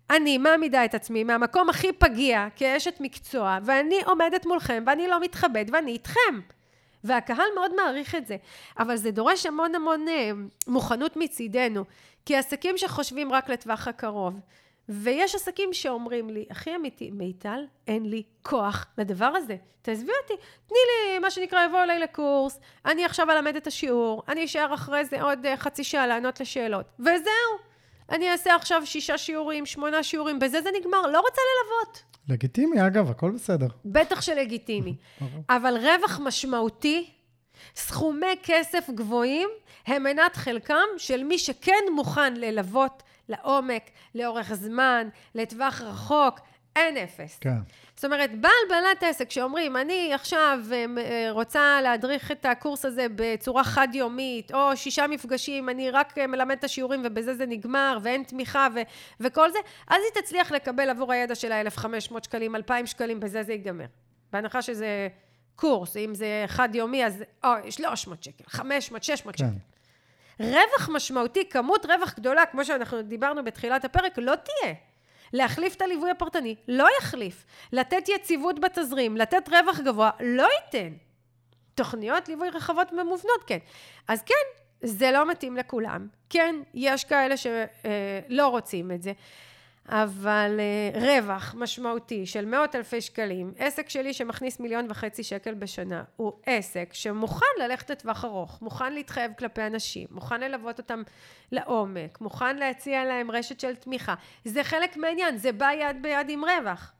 אני מעמידה את עצמי מהמקום הכי פגיע כאשת מקצוע, ואני עומדת מולכם ואני לא מתחבאת ואני איתכם. והקהל מאוד מעריך את זה, אבל זה דורש המון המון אה, מוכנות מצידנו, כי עסקים שחושבים רק לטווח הקרוב, ויש עסקים שאומרים לי, הכי אמיתי, מיטל, אין לי כוח לדבר הזה. תעזבי אותי, תני לי, מה שנקרא, יבוא אליי לקורס, אני עכשיו אלמד את השיעור, אני אשאר אחרי זה עוד אה, חצי שעה לענות לשאלות, וזהו. אני אעשה עכשיו שישה שיעורים, שמונה שיעורים, בזה זה נגמר, לא רוצה ללוות. לגיטימי, אגב, הכל בסדר. בטח שלגיטימי. אבל רווח משמעותי, סכומי כסף גבוהים, הם מנת חלקם של מי שכן מוכן ללוות לעומק, לאורך זמן, לטווח רחוק, אין אפס. כן. זאת אומרת, בעל בעלת עסק שאומרים, אני עכשיו אה, אה, רוצה להדריך את הקורס הזה בצורה חד-יומית, או שישה מפגשים, אני רק אה, מלמד את השיעורים ובזה זה נגמר, ואין תמיכה ו- וכל זה, אז היא תצליח לקבל עבור הידע שלה 1,500 שקלים, 2,000 שקלים, בזה זה ייגמר. בהנחה שזה קורס, אם זה חד-יומי, אז או, 300 שקל, 500, 600 כן. שקל. רווח משמעותי, כמות רווח גדולה, כמו שאנחנו דיברנו בתחילת הפרק, לא תהיה. להחליף את הליווי הפרטני, לא יחליף. לתת יציבות בתזרים, לתת רווח גבוה, לא ייתן. תוכניות ליווי רחבות ומובנות, כן. אז כן, זה לא מתאים לכולם. כן, יש כאלה שלא רוצים את זה. אבל uh, רווח משמעותי של מאות אלפי שקלים, עסק שלי שמכניס מיליון וחצי שקל בשנה, הוא עסק שמוכן ללכת לטווח ארוך, מוכן להתחייב כלפי אנשים, מוכן ללוות אותם לעומק, מוכן להציע להם רשת של תמיכה. זה חלק מהעניין, זה בא יד ביד עם רווח.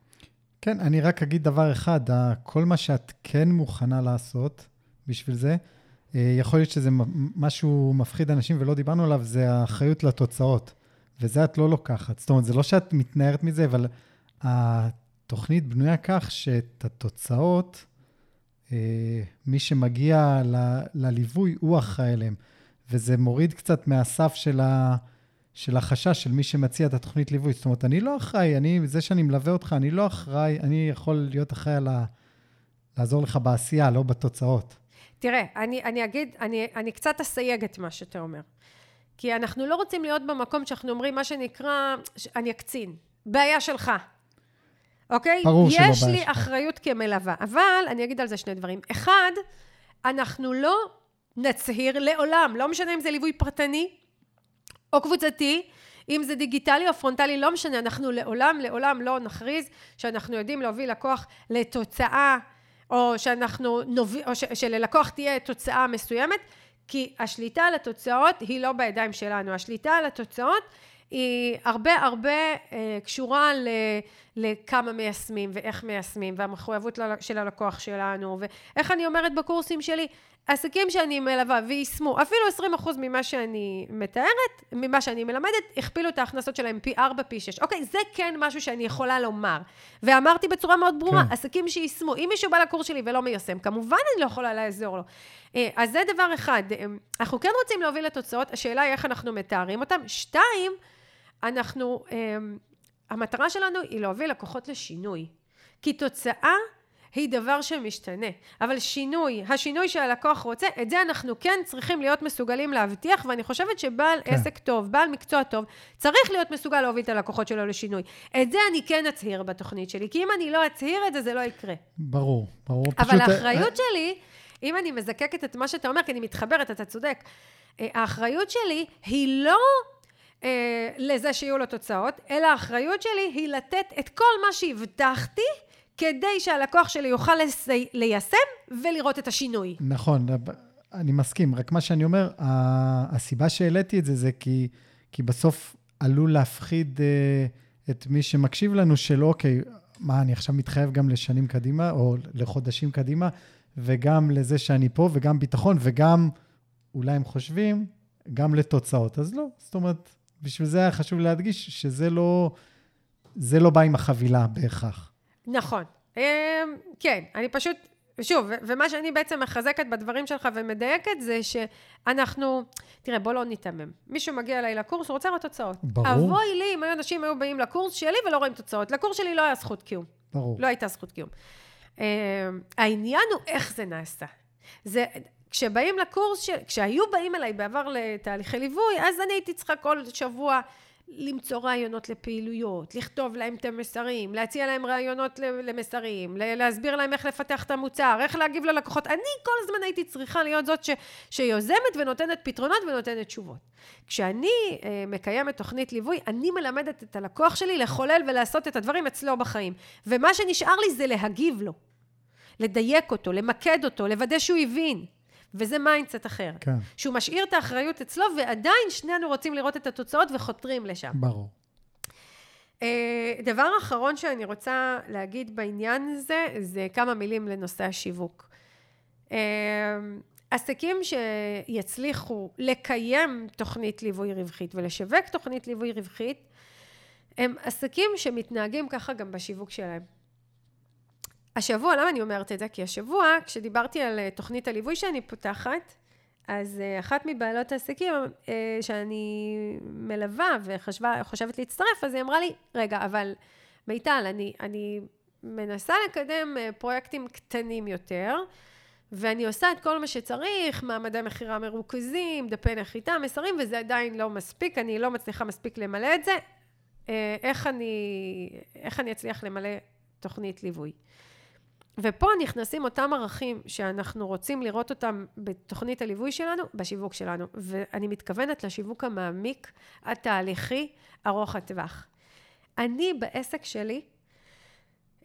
כן, אני רק אגיד דבר אחד, כל מה שאת כן מוכנה לעשות בשביל זה, אה, יכול להיות שזה משהו מפחיד אנשים ולא דיברנו עליו, זה האחריות לתוצאות. וזה את לא לוקחת. זאת אומרת, זה לא שאת מתנערת מזה, אבל התוכנית בנויה כך שאת התוצאות, אה, מי שמגיע ל, לליווי, הוא אחראי אליהם. וזה מוריד קצת מהסף של, ה, של החשש של מי שמציע את התוכנית ליווי. זאת אומרת, אני לא אחראי, אני, זה שאני מלווה אותך, אני לא אחראי, אני יכול להיות אחראי על ה... לעזור לך בעשייה, לא בתוצאות. תראה, אני, אני אגיד, אני, אני קצת אסייג את מה שאתה אומר. כי אנחנו לא רוצים להיות במקום שאנחנו אומרים מה שנקרא, אני אקצין. בעיה שלך. אוקיי? ברור שלא בעיה שלך. יש לי אחריות כמלווה. אבל אני אגיד על זה שני דברים. אחד, אנחנו לא נצהיר לעולם, לא משנה אם זה ליווי פרטני או קבוצתי, אם זה דיגיטלי או פרונטלי, לא משנה, אנחנו לעולם, לעולם לא נכריז שאנחנו יודעים להוביל לקוח לתוצאה, או שאנחנו נוביל, או ש, שללקוח תהיה תוצאה מסוימת. כי השליטה על התוצאות היא לא בידיים שלנו, השליטה על התוצאות היא הרבה הרבה אה, קשורה ל, לכמה מיישמים ואיך מיישמים והמחויבות של הלקוח שלנו ואיך אני אומרת בקורסים שלי עסקים שאני מלווה ויישמו אפילו 20% ממה שאני מתארת, ממה שאני מלמדת, הכפילו את ההכנסות שלהם פי 4, פי 6. אוקיי, זה כן משהו שאני יכולה לומר. ואמרתי בצורה מאוד ברורה, כן. עסקים שיישמו, אם מישהו בא לקורס שלי ולא מיישם, כמובן אני לא יכולה לעזור לו. אה, אז זה דבר אחד, אה, אנחנו כן רוצים להוביל לתוצאות, השאלה היא איך אנחנו מתארים אותם. שתיים, אנחנו, אה, המטרה שלנו היא להוביל לקוחות לשינוי. כי תוצאה היא דבר שמשתנה. אבל שינוי, השינוי שהלקוח רוצה, את זה אנחנו כן צריכים להיות מסוגלים להבטיח, ואני חושבת שבעל כן. עסק טוב, בעל מקצוע טוב, צריך להיות מסוגל להוביל את הלקוחות שלו לשינוי. את זה אני כן אצהיר בתוכנית שלי, כי אם אני לא אצהיר את זה, זה לא יקרה. ברור, ברור. אבל פשוט... האחריות אה, שלי, אם אני מזקקת את מה שאתה אומר, כי אני מתחברת, אתה צודק, אה, האחריות שלי היא לא אה, לזה שיהיו לו תוצאות, אלא האחריות שלי היא לתת את כל מה שהבטחתי כדי שהלקוח שלי יוכל לסי... ליישם ולראות את השינוי. נכון, אני מסכים, רק מה שאני אומר, הסיבה שהעליתי את זה זה כי, כי בסוף עלול להפחיד אה, את מי שמקשיב לנו של אוקיי, מה, אני עכשיו מתחייב גם לשנים קדימה, או לחודשים קדימה, וגם לזה שאני פה, וגם ביטחון, וגם, אולי הם חושבים, גם לתוצאות. אז לא, זאת אומרת, בשביל זה היה חשוב להדגיש שזה לא, זה לא בא עם החבילה בהכרח. נכון. אמ, כן, אני פשוט, שוב, ומה שאני בעצם מחזקת בדברים שלך ומדייקת זה שאנחנו, תראה, בוא לא ניתמם. מישהו מגיע אליי לקורס, הוא רוצה לראות תוצאות. ברור. אבוי לי אם אנשים היו באים לקורס שלי ולא רואים תוצאות. לקורס שלי לא היה זכות קיום. ברור. לא הייתה זכות קיום. אמ, העניין הוא איך זה נעשה. זה, כשבאים לקורס, ש... כשהיו באים אליי בעבר לתהליכי ליווי, אז אני הייתי צריכה כל שבוע למצוא רעיונות לפעילויות, לכתוב להם את המסרים, להציע להם רעיונות למסרים, להסביר להם איך לפתח את המוצר, איך להגיב ללקוחות. אני כל הזמן הייתי צריכה להיות זאת ש, שיוזמת ונותנת פתרונות ונותנת תשובות. כשאני אה, מקיימת תוכנית ליווי, אני מלמדת את הלקוח שלי לחולל ולעשות את הדברים אצלו בחיים. ומה שנשאר לי זה להגיב לו, לדייק אותו, למקד אותו, לוודא שהוא הבין. וזה mindset אחר. כן. שהוא משאיר את האחריות אצלו, ועדיין שנינו רוצים לראות את התוצאות וחותרים לשם. ברור. Uh, דבר אחרון שאני רוצה להגיד בעניין הזה, זה כמה מילים לנושא השיווק. Uh, עסקים שיצליחו לקיים תוכנית ליווי רווחית ולשווק תוכנית ליווי רווחית, הם עסקים שמתנהגים ככה גם בשיווק שלהם. השבוע, למה אני אומרת את זה? כי השבוע, כשדיברתי על אה, תוכנית הליווי שאני פותחת, אז אה, אחת מבעלות העסקים אה, שאני מלווה וחושבת להצטרף, אז היא אמרה לי, רגע, אבל מיטל, אני, אני מנסה לקדם פרויקטים קטנים יותר, ואני עושה את כל מה שצריך, מעמדי מכירה מרוכזים, דפי נחיתה, מסרים, וזה עדיין לא מספיק, אני לא מצליחה מספיק למלא את זה. איך אני, איך אני אצליח למלא תוכנית ליווי? ופה נכנסים אותם ערכים שאנחנו רוצים לראות אותם בתוכנית הליווי שלנו, בשיווק שלנו. ואני מתכוונת לשיווק המעמיק, התהליכי, ארוך הטווח. אני בעסק שלי,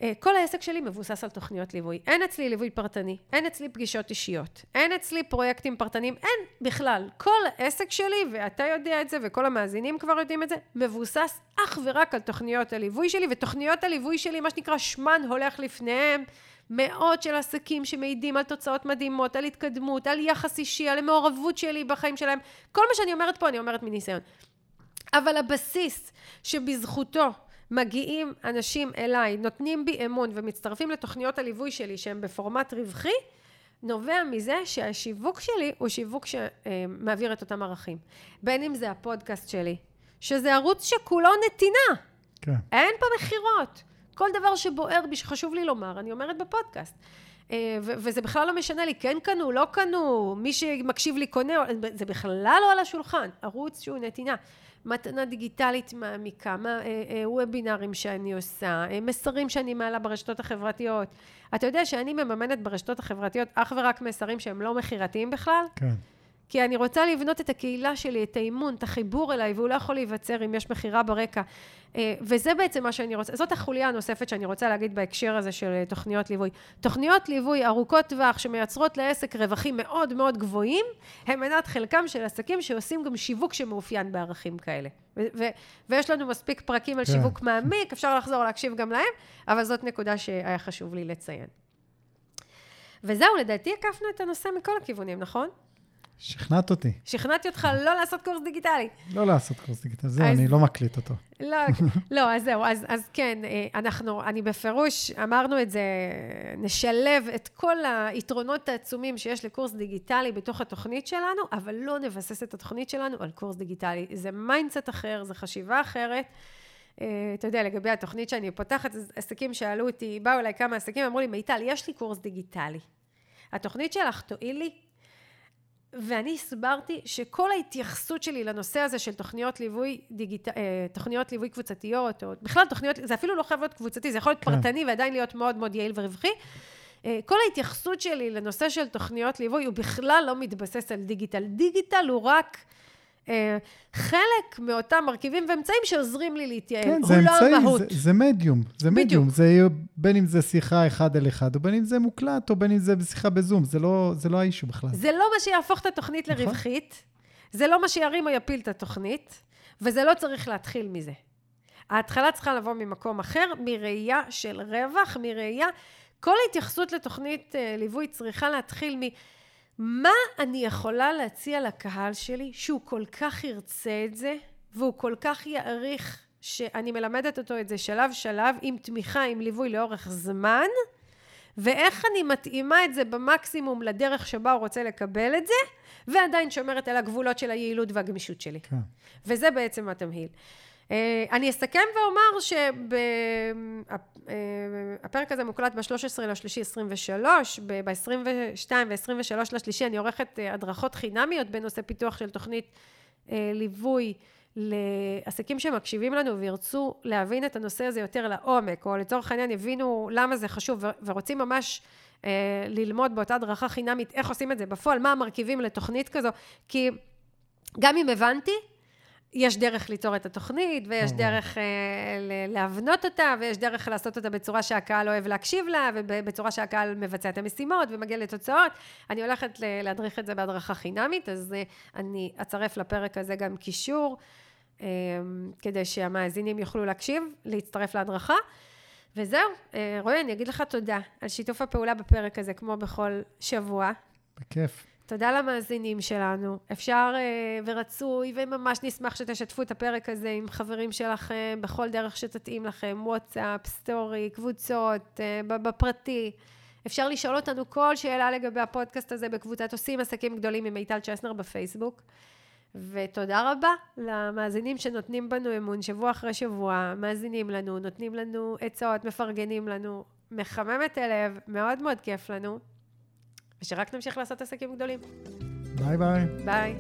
אה, כל העסק שלי מבוסס על תוכניות ליווי. אין אצלי ליווי פרטני, אין אצלי פגישות אישיות, אין אצלי פרויקטים פרטניים, אין בכלל. כל העסק שלי, ואתה יודע את זה, וכל המאזינים כבר יודעים את זה, מבוסס אך ורק על תוכניות הליווי שלי, ותוכניות הליווי שלי, מה שנקרא, שמן הולך לפניהם. מאות של עסקים שמעידים על תוצאות מדהימות, על התקדמות, על יחס אישי, על המעורבות שלי בחיים שלהם. כל מה שאני אומרת פה, אני אומרת מניסיון. אבל הבסיס שבזכותו מגיעים אנשים אליי, נותנים בי אמון ומצטרפים לתוכניות הליווי שלי שהם בפורמט רווחי, נובע מזה שהשיווק שלי הוא שיווק שמעביר את אותם ערכים. בין אם זה הפודקאסט שלי, שזה ערוץ שכולו נתינה. כן. אין פה מכירות. כל דבר שבוער בי, שחשוב לי לומר, אני אומרת בפודקאסט. אה, וזה בכלל לא משנה לי, כן קנו, לא קנו, מי שמקשיב לי קונה, זה בכלל לא על השולחן, ערוץ שהוא נתינה. מתנה דיגיטלית מעמיקה, מה, אה, אה, וובינרים שאני עושה, מסרים שאני מעלה ברשתות החברתיות. אתה יודע שאני מממנת ברשתות החברתיות אך ורק מסרים שהם לא מכירתיים בכלל? כן. כי אני רוצה לבנות את הקהילה שלי, את האימון, את החיבור אליי, והוא לא יכול להיווצר אם יש מכירה ברקע. אה, וזה בעצם מה שאני רוצה, זאת החוליה הנוספת שאני רוצה להגיד בהקשר הזה של אה, תוכניות ליווי. תוכניות ליווי ארוכות טווח שמייצרות לעסק רווחים מאוד מאוד גבוהים, הם מנת חלקם של עסקים שעושים גם שיווק שמאופיין בערכים כאלה. ו- ו- ויש לנו מספיק פרקים על כן. שיווק מעמיק, אפשר לחזור להקשיב גם להם, אבל זאת נקודה שהיה חשוב לי לציין. וזהו, לדעתי הקפנו את הנושא מכל הכיוונים, נכון? שכנעת אותי. שכנעתי אותך לא לעשות קורס דיגיטלי. לא לעשות קורס דיגיטלי, זהו. אני לא מקליט אותו. לא, לא, אז זהו, אז, אז כן, אה, אנחנו, אני בפירוש, אמרנו את זה, נשלב את כל היתרונות העצומים שיש לקורס דיגיטלי בתוך התוכנית שלנו, אבל לא נבסס את התוכנית שלנו על קורס דיגיטלי. זה mindset אחר, זה חשיבה אחרת. אה, אתה יודע, לגבי התוכנית שאני פותחת, עסקים שאלו אותי, באו אליי כמה עסקים, אמרו לי, מיטל, יש לי קורס דיגיטלי. התוכנית שלך תועיל לי? ואני הסברתי שכל ההתייחסות שלי לנושא הזה של תוכניות ליווי, דיגיט... אה, תוכניות ליווי קבוצתיות, או בכלל תוכניות, זה אפילו לא חייב להיות קבוצתי, זה יכול להיות כן. פרטני ועדיין להיות מאוד מאוד יעיל ורווחי. אה, כל ההתייחסות שלי לנושא של תוכניות ליווי הוא בכלל לא מתבסס על דיגיטל. דיגיטל הוא רק חלק מאותם מרכיבים ואמצעים שעוזרים לי להתייעל. כן, זה לא אמצעי, המהות. זה, זה מדיום. זה בדיוק. מדיום. זה בין אם זה שיחה אחד על אחד, או בין אם זה מוקלט, או בין אם זה שיחה בזום. זה לא, זה לא האישו בכלל. זה לא מה שיהפוך את התוכנית נכון. לרווחית, זה לא מה שירים או יפיל את התוכנית, וזה לא צריך להתחיל מזה. ההתחלה צריכה לבוא ממקום אחר, מראייה של רווח, מראייה... כל ההתייחסות לתוכנית אה, ליווי צריכה להתחיל מ... מה אני יכולה להציע לקהל שלי שהוא כל כך ירצה את זה והוא כל כך יעריך שאני מלמדת אותו את זה שלב שלב עם תמיכה, עם ליווי לאורך זמן ואיך אני מתאימה את זה במקסימום לדרך שבה הוא רוצה לקבל את זה ועדיין שומרת על הגבולות של היעילות והגמישות שלי. כן. וזה בעצם התמהיל. אה, אני אסכם ואומר שהפרק הזה מוקלט ב-13 לשלישי 23, ב-22 ו-23 לשלישי אני עורכת אה, הדרכות חינמיות בנושא פיתוח של תוכנית אה, ליווי לעסקים שמקשיבים לנו וירצו להבין את הנושא הזה יותר לעומק, או לצורך העניין יבינו למה זה חשוב ורוצים ממש ללמוד באותה הדרכה חינמית איך עושים את זה בפועל, מה המרכיבים לתוכנית כזו, כי גם אם הבנתי, יש דרך ליצור את התוכנית, ויש דרך אה, להבנות אותה, ויש דרך לעשות אותה בצורה שהקהל אוהב להקשיב לה, ובצורה שהקהל מבצע את המשימות ומגיע לתוצאות. אני הולכת להדריך את זה בהדרכה חינמית, אז אה, אני אצרף לפרק הזה גם קישור, אה, כדי שהמאזינים יוכלו להקשיב, להצטרף להדרכה. וזהו, אה, רועי, אני אגיד לך תודה על שיתוף הפעולה בפרק הזה, כמו בכל שבוע. בכיף. תודה למאזינים שלנו. אפשר uh, ורצוי, וממש נשמח שתשתפו את הפרק הזה עם חברים שלכם, בכל דרך שתתאים לכם, וואטסאפ, סטורי, קבוצות, uh, בפרטי. אפשר לשאול אותנו כל שאלה לגבי הפודקאסט הזה בקבוצת עושים עסקים גדולים עם מיטל צ'סנר בפייסבוק. ותודה רבה למאזינים שנותנים בנו אמון שבוע אחרי שבוע, מאזינים לנו, נותנים לנו עצות, מפרגנים לנו, מחמם את הלב, מאוד מאוד כיף לנו. ושרק נמשיך לעשות עסקים גדולים. ביי ביי. ביי.